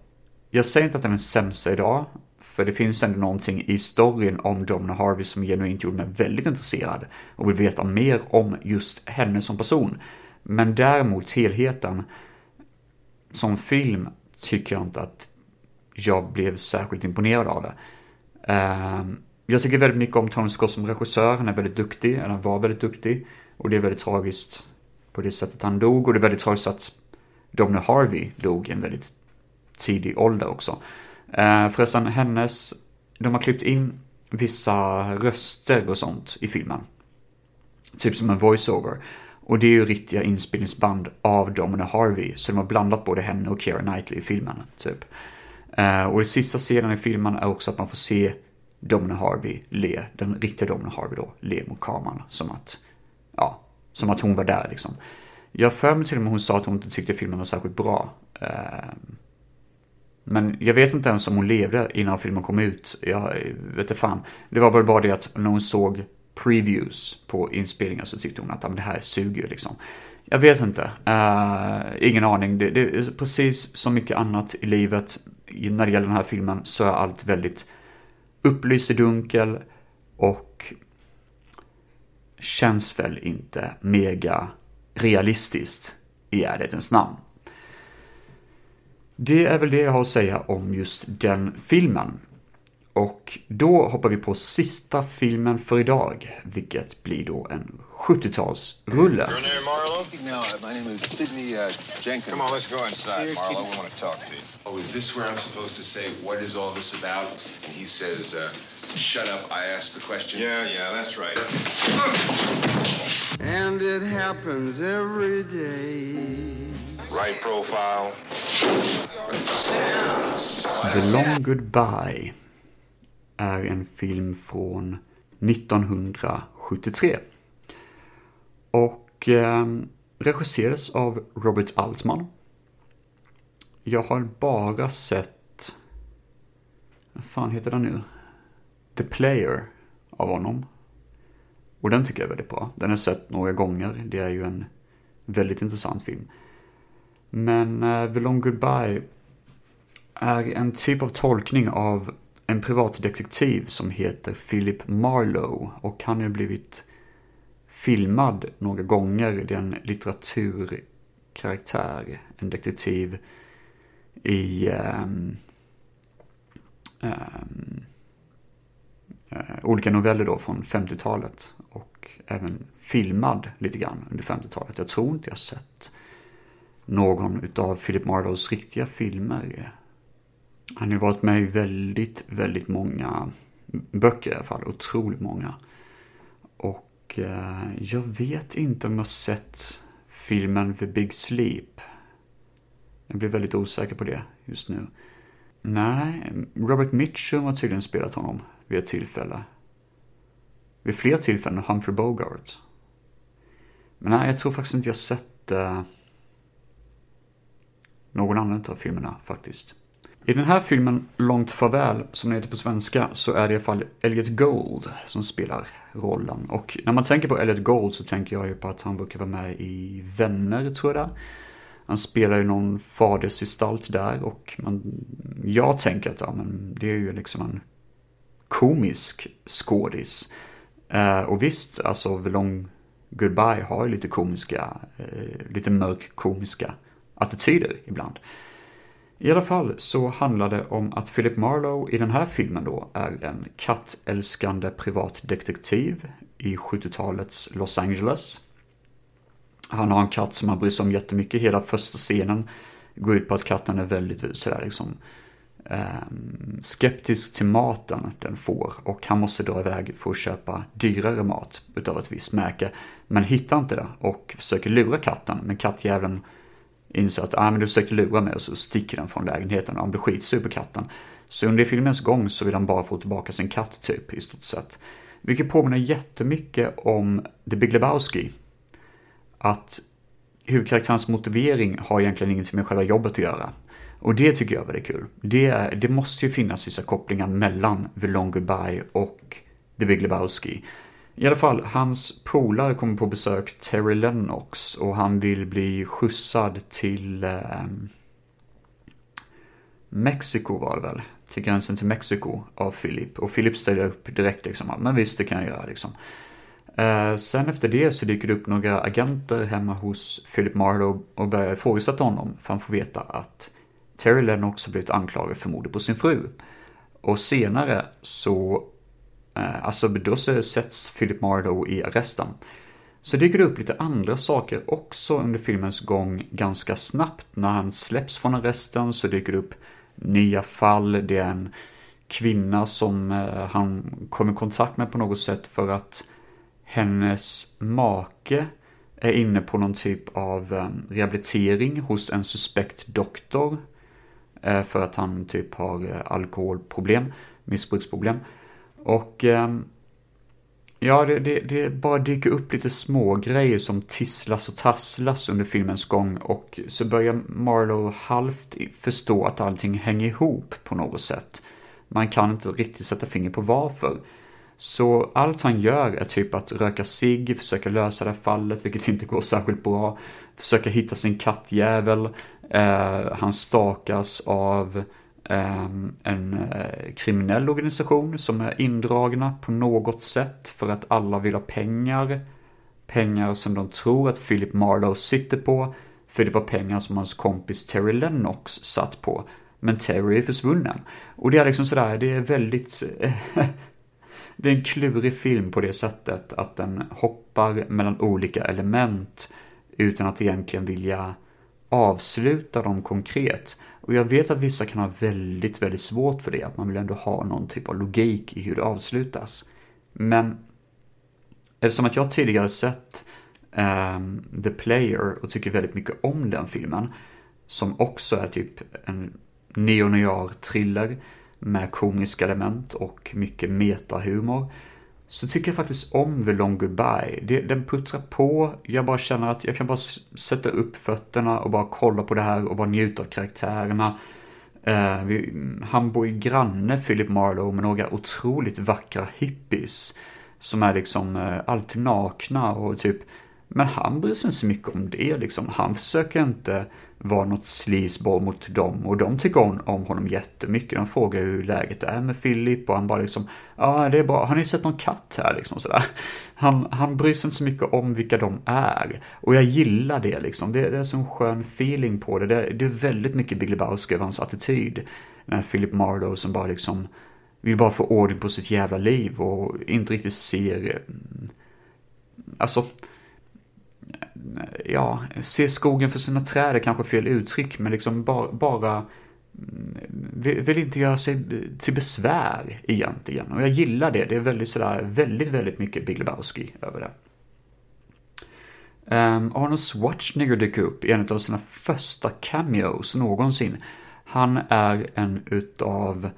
Jag säger inte att den är sämsta idag, för det finns ändå någonting i storyn om Domino Harvey som genuint gjorde mig väldigt intresserad och vill veta mer om just henne som person. Men däremot helheten som film tycker jag inte att jag blev särskilt imponerad av det. Ehm, jag tycker väldigt mycket om Tony Scott som regissör. Han är väldigt duktig, eller han var väldigt duktig. Och det är väldigt tragiskt på det sättet han dog. Och det är väldigt tragiskt att Domino Harvey dog i en väldigt tidig ålder också. Ehm, förresten, hennes... De har klippt in vissa röster och sånt i filmen. Typ som en voiceover. Och det är ju riktiga inspelningsband av Domino Harvey. Så de har blandat både henne och Keira Knightley i filmen, typ. Eh, och den sista scenen i filmen är också att man får se Domino Harvey le, den riktiga Domino Harvey då, le mot kameran. Som att, ja, som att hon var där liksom. Jag för mig till och med hon sa att hon inte tyckte filmen var särskilt bra. Eh, men jag vet inte ens om hon levde innan filmen kom ut. Jag vet inte fan. Det var väl bara det att när hon såg previews på inspelningen så tyckte hon att det här suger ju liksom. Jag vet inte. Uh, ingen aning. Det, det, är precis som mycket annat i livet när det gäller den här filmen så är allt väldigt upplyst i dunkel och känns väl inte mega realistiskt i ärlighetens namn. Det är väl det jag har att säga om just den filmen. Och då hoppar vi på sista filmen för idag, vilket blir då en 70-talsrulle. Your name, Marlowe? No, my name is Sidney uh, Jenkins. Come on, let's go inside, Marlowe. We want to talk to you. Oh, is this where I'm supposed to say, what is all this about? And he says, uh, shut up, I asked the question. Yeah, yeah, that's right. And it happens every day. Right profile. The Long Goodbye är en film från 1973. Och eh, regisserades av Robert Altman. Jag har bara sett... Vad fan heter den nu? The Player av honom. Och den tycker jag är väldigt bra. Den har jag sett några gånger. Det är ju en väldigt intressant film. Men eh, The Long Goodbye är en typ av tolkning av en privatdetektiv som heter Philip Marlowe. Och han har blivit filmad några gånger. Det är en litteraturkaraktär, en detektiv i um, um, uh, olika noveller då från 50-talet. Och även filmad lite grann under 50-talet. Jag tror inte jag sett någon utav Philip Marlowes riktiga filmer. Han har ju varit med i väldigt, väldigt många böcker i alla fall. Otroligt många. Och eh, jag vet inte om jag sett filmen The Big Sleep. Jag blir väldigt osäker på det just nu. Nej, Robert Mitchum har tydligen spelat honom vid ett tillfälle. Vid fler tillfällen Humphrey Bogart. Men nej, jag tror faktiskt inte jag sett eh, någon annan av filmerna faktiskt. I den här filmen, Långt farväl, som den heter på svenska, så är det i alla fall Elliot Gold som spelar rollen. Och när man tänker på Elliot Gold så tänker jag ju på att han brukar vara med i Vänner, tror jag det Han spelar ju någon fadersgestalt där och man, jag tänker att ja, men det är ju liksom en komisk skådis. Eh, och visst, alltså The Long Goodbye har ju lite komiska, eh, lite mörk komiska attityder ibland. I alla fall så handlar det om att Philip Marlowe i den här filmen då är en kattälskande privatdetektiv i 70-talets Los Angeles. Han har en katt som han bryr sig om jättemycket. Hela första scenen går ut på att katten är väldigt sådär liksom eh, skeptisk till maten den får och han måste dra iväg för att köpa dyrare mat utav ett visst märke. Men hittar inte det och försöker lura katten men kattjäveln inser att ah, men du försökte lura mig och så sticker den från lägenheten och han blir skitsur på katten. Så under filmens gång så vill han bara få tillbaka sin katt typ i stort sett. Vilket påminner jättemycket om The Big Lebowski. Att huvudkaraktärens motivering har egentligen ingenting med själva jobbet att göra. Och det tycker jag är väldigt kul. Det, det måste ju finnas vissa kopplingar mellan The Long Goodbye och The Big Lebowski. I alla fall, hans polare kommer på besök, Terry Lennox, och han vill bli skjutsad till eh, Mexiko var det väl? Till gränsen till Mexiko av Philip. Och Philip ställer upp direkt liksom, men visst det kan jag göra liksom. Eh, sen efter det så dyker det upp några agenter hemma hos Philip Marlowe och börjar ifrågasätta honom, för han får veta att Terry Lennox har blivit anklagad för mordet på sin fru. Och senare så, Eh, alltså då så sätts Philip Marlowe i arresten. Så dyker det upp lite andra saker också under filmens gång ganska snabbt. När han släpps från arresten så dyker det upp nya fall. Det är en kvinna som eh, han kommer i kontakt med på något sätt för att hennes make är inne på någon typ av eh, rehabilitering hos en suspekt doktor. För att han typ har alkoholproblem, missbruksproblem. Och ehm, Ja, det, det, det bara dyker upp lite små grejer som tisslas och tasslas under filmens gång och så börjar Marlowe halvt förstå att allting hänger ihop på något sätt. Man kan inte riktigt sätta finger på varför. Så allt han gör är typ att röka sig, försöka lösa det här fallet, vilket inte går särskilt bra. Försöka hitta sin kattjävel. Eh, han stakas av eh, Ehm, en eh, kriminell organisation som är indragna på något sätt för att alla vill ha pengar. Pengar som de tror att Philip Marlowe sitter på. För det var pengar som hans kompis Terry Lennox satt på. Men Terry är försvunnen. Och det är liksom sådär, det är väldigt... det är en klurig film på det sättet att den hoppar mellan olika element utan att egentligen vilja avsluta dem konkret. Och jag vet att vissa kan ha väldigt, väldigt svårt för det, att man vill ändå ha någon typ av logik i hur det avslutas. Men eftersom att jag tidigare sett um, The Player och tycker väldigt mycket om den filmen, som också är typ en neo-noir thriller med komiska element och mycket metahumor, så tycker jag faktiskt om The Long Goodbye. Det, den puttrar på, jag bara känner att jag kan bara sätta upp fötterna och bara kolla på det här och bara njuta av karaktärerna. Uh, vi, han bor ju granne, Philip Marlowe, med några otroligt vackra hippies. Som är liksom uh, alltid nakna och typ men han bryr sig inte så mycket om det liksom. Han försöker inte var något sleazeball mot dem och de tycker om, om honom jättemycket. De frågar hur läget är med Philip och han bara liksom Ja, det är bra. Har ni sett någon katt här liksom sådär? Han, han bryr sig inte så mycket om vilka de är. Och jag gillar det liksom. Det, det är sån skön feeling på det. Det, det är väldigt mycket Big Lebowski över hans attityd. Den här Philip Marlowe som bara liksom vill bara få ordning på sitt jävla liv och inte riktigt ser mm, Alltså ja, se skogen för sina träd är kanske fel uttryck, men liksom bara, mm, bara vill, vill inte göra sig till besvär egentligen. Och jag gillar det. Det är väldigt sådär, väldigt, väldigt mycket Big Lebowski över det. Um, Arnold Schwarzenegger dyker upp i en av sina första cameos någonsin. Han är en utav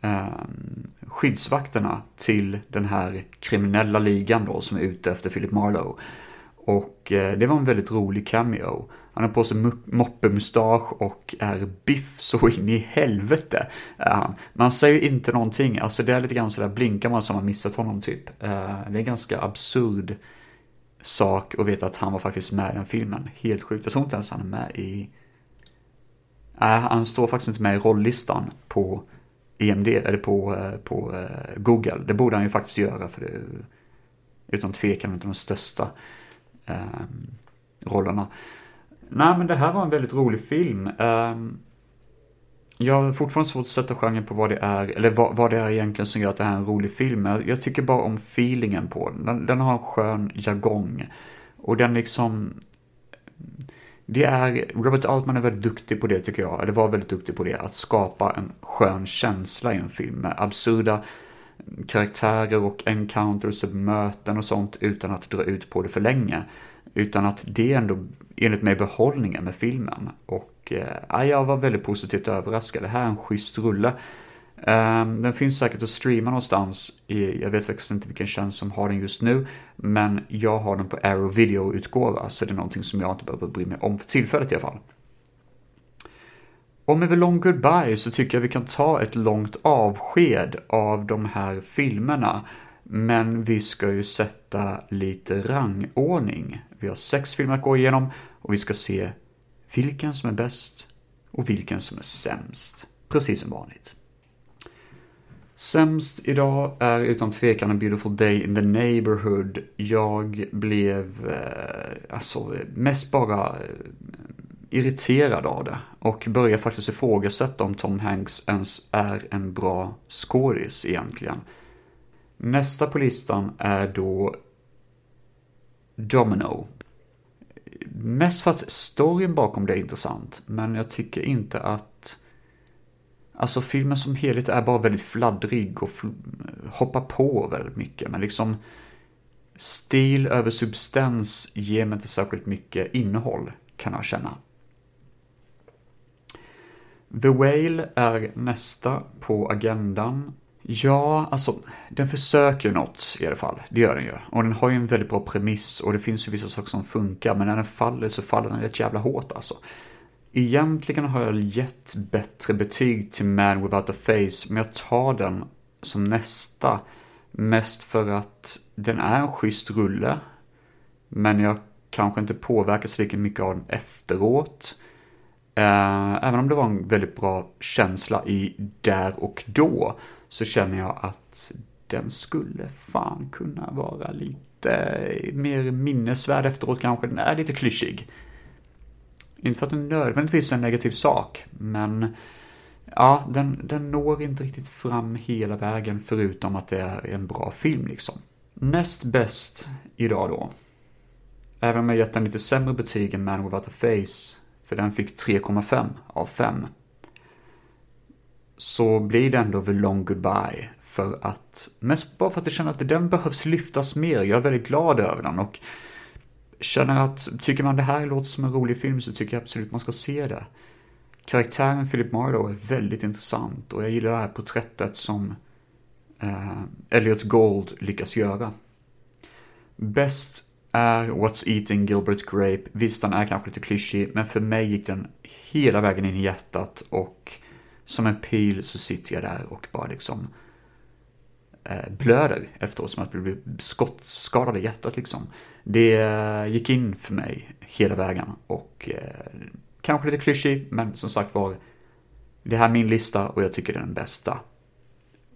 um, skyddsvakterna till den här kriminella ligan då som är ute efter Philip Marlowe. Och eh, det var en väldigt rolig cameo. Han har på sig moppemustasch och är biff så in i helvete. Är han. Man säger inte någonting, alltså det är lite grann sådär blinkar man som har missat honom typ. Eh, det är en ganska absurd sak att veta att han var faktiskt med i den filmen. Helt sjukt. Jag tror inte ens han är med i... Nej, han står faktiskt inte med i rolllistan på EMD, eller på, eh, på Google. Det borde han ju faktiskt göra för det är utan tvekan inte de största eh, rollerna. Nej, men det här var en väldigt rolig film. Eh, jag har fortfarande svårt att sätta genren på vad det är, eller vad, vad, det är egentligen som gör att det här är en rolig film. Jag tycker bara om feelingen på den. Den, den har en skön jargong. Och den liksom... Det är, Robert Altman är väldigt duktig på det tycker jag, eller var väldigt duktig på det, att skapa en skön känsla i en film med absurda karaktärer och encounters och möten och sånt utan att dra ut på det för länge. Utan att det är ändå enligt mig behållningen med filmen. Och eh, jag var väldigt positivt överraskad. Det här är en schysst rulle. Eh, den finns säkert att streama någonstans. I, jag vet faktiskt inte vilken tjänst som har den just nu. Men jag har den på Arrow Video-utgåva. Så det är någonting som jag inte behöver bry mig om för tillfället i alla fall. Och med The Long Goodbye så tycker jag vi kan ta ett långt avsked av de här filmerna. Men vi ska ju sätta lite rangordning. Vi har sex filmer att gå igenom och vi ska se vilken som är bäst och vilken som är sämst. Precis som vanligt. Sämst idag är utan tvekan A Beautiful Day in the Neighborhood. Jag blev, eh, alltså, mest bara eh, irriterad av det och börjar faktiskt ifrågasätta om Tom Hanks ens är en bra skådis egentligen. Nästa på listan är då Domino. Mest för att storyn bakom det är intressant, men jag tycker inte att Alltså filmen som helhet är bara väldigt fladdrig och fl hoppar på väldigt mycket, men liksom stil över substans ger mig inte särskilt mycket innehåll, kan jag känna. The Whale är nästa på agendan. Ja, alltså den försöker ju något i alla fall. Det gör den ju. Och den har ju en väldigt bra premiss och det finns ju vissa saker som funkar, men när den faller så faller den rätt jävla hårt alltså. Egentligen har jag gett bättre betyg till Man Without a Face, men jag tar den som nästa. Mest för att den är en schysst rulle, men jag kanske inte påverkas lika mycket av den efteråt. Eh, även om det var en väldigt bra känsla i där och då, så känner jag att den skulle fan kunna vara lite mer minnesvärd efteråt kanske. Den är lite klyschig. Inte för att den nödvändigtvis är en negativ sak, men ja, den, den når inte riktigt fram hela vägen förutom att det är en bra film liksom. Näst bäst idag då. Även om jag gett den lite sämre betyg än Man Without a Face, för den fick 3,5 av 5. Så blir det ändå The Long Goodbye, för att, mest bara för att jag känner att den behövs lyftas mer. Jag är väldigt glad över den och känner att tycker man det här låter som en rolig film så tycker jag absolut man ska se det. Karaktären Philip Marlowe är väldigt intressant och jag gillar det här porträttet som eh, Elliot Gold lyckas göra. Bäst är What's Eating Gilbert Grape. Visst, den är kanske lite klyschig, men för mig gick den hela vägen in i hjärtat och som en pil så sitter jag där och bara liksom eh, blöder efteråt som att bli skottskadad i hjärtat liksom. Det eh, gick in för mig hela vägen och eh, kanske lite klyschig, men som sagt var, det här är min lista och jag tycker det är den bästa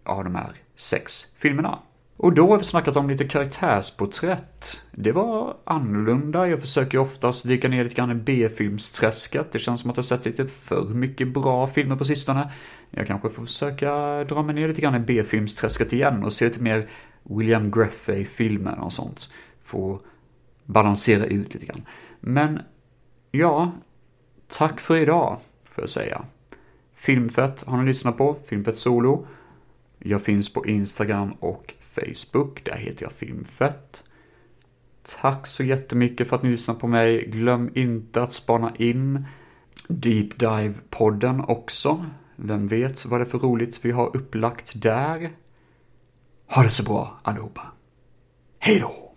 av de här sex filmerna. Och då har vi snackat om lite karaktärsporträtt. Det var annorlunda, jag försöker oftast dyka ner lite grann i B-filmsträsket. Det känns som att jag sett lite för mycket bra filmer på sistone. Jag kanske får försöka dra mig ner lite grann i B-filmsträsket igen och se lite mer William Greffey-filmer och sånt. Få balansera ut lite grann. Men, ja, tack för idag, får jag säga. Filmfett har ni lyssnat på, Filmfett Solo. Jag finns på Instagram och Facebook, där heter jag Filmfett. Tack så jättemycket för att ni lyssnar på mig. Glöm inte att spana in Deep Dive-podden också. Vem vet vad det är för roligt vi har upplagt där. Ha det så bra allihopa. Hej då!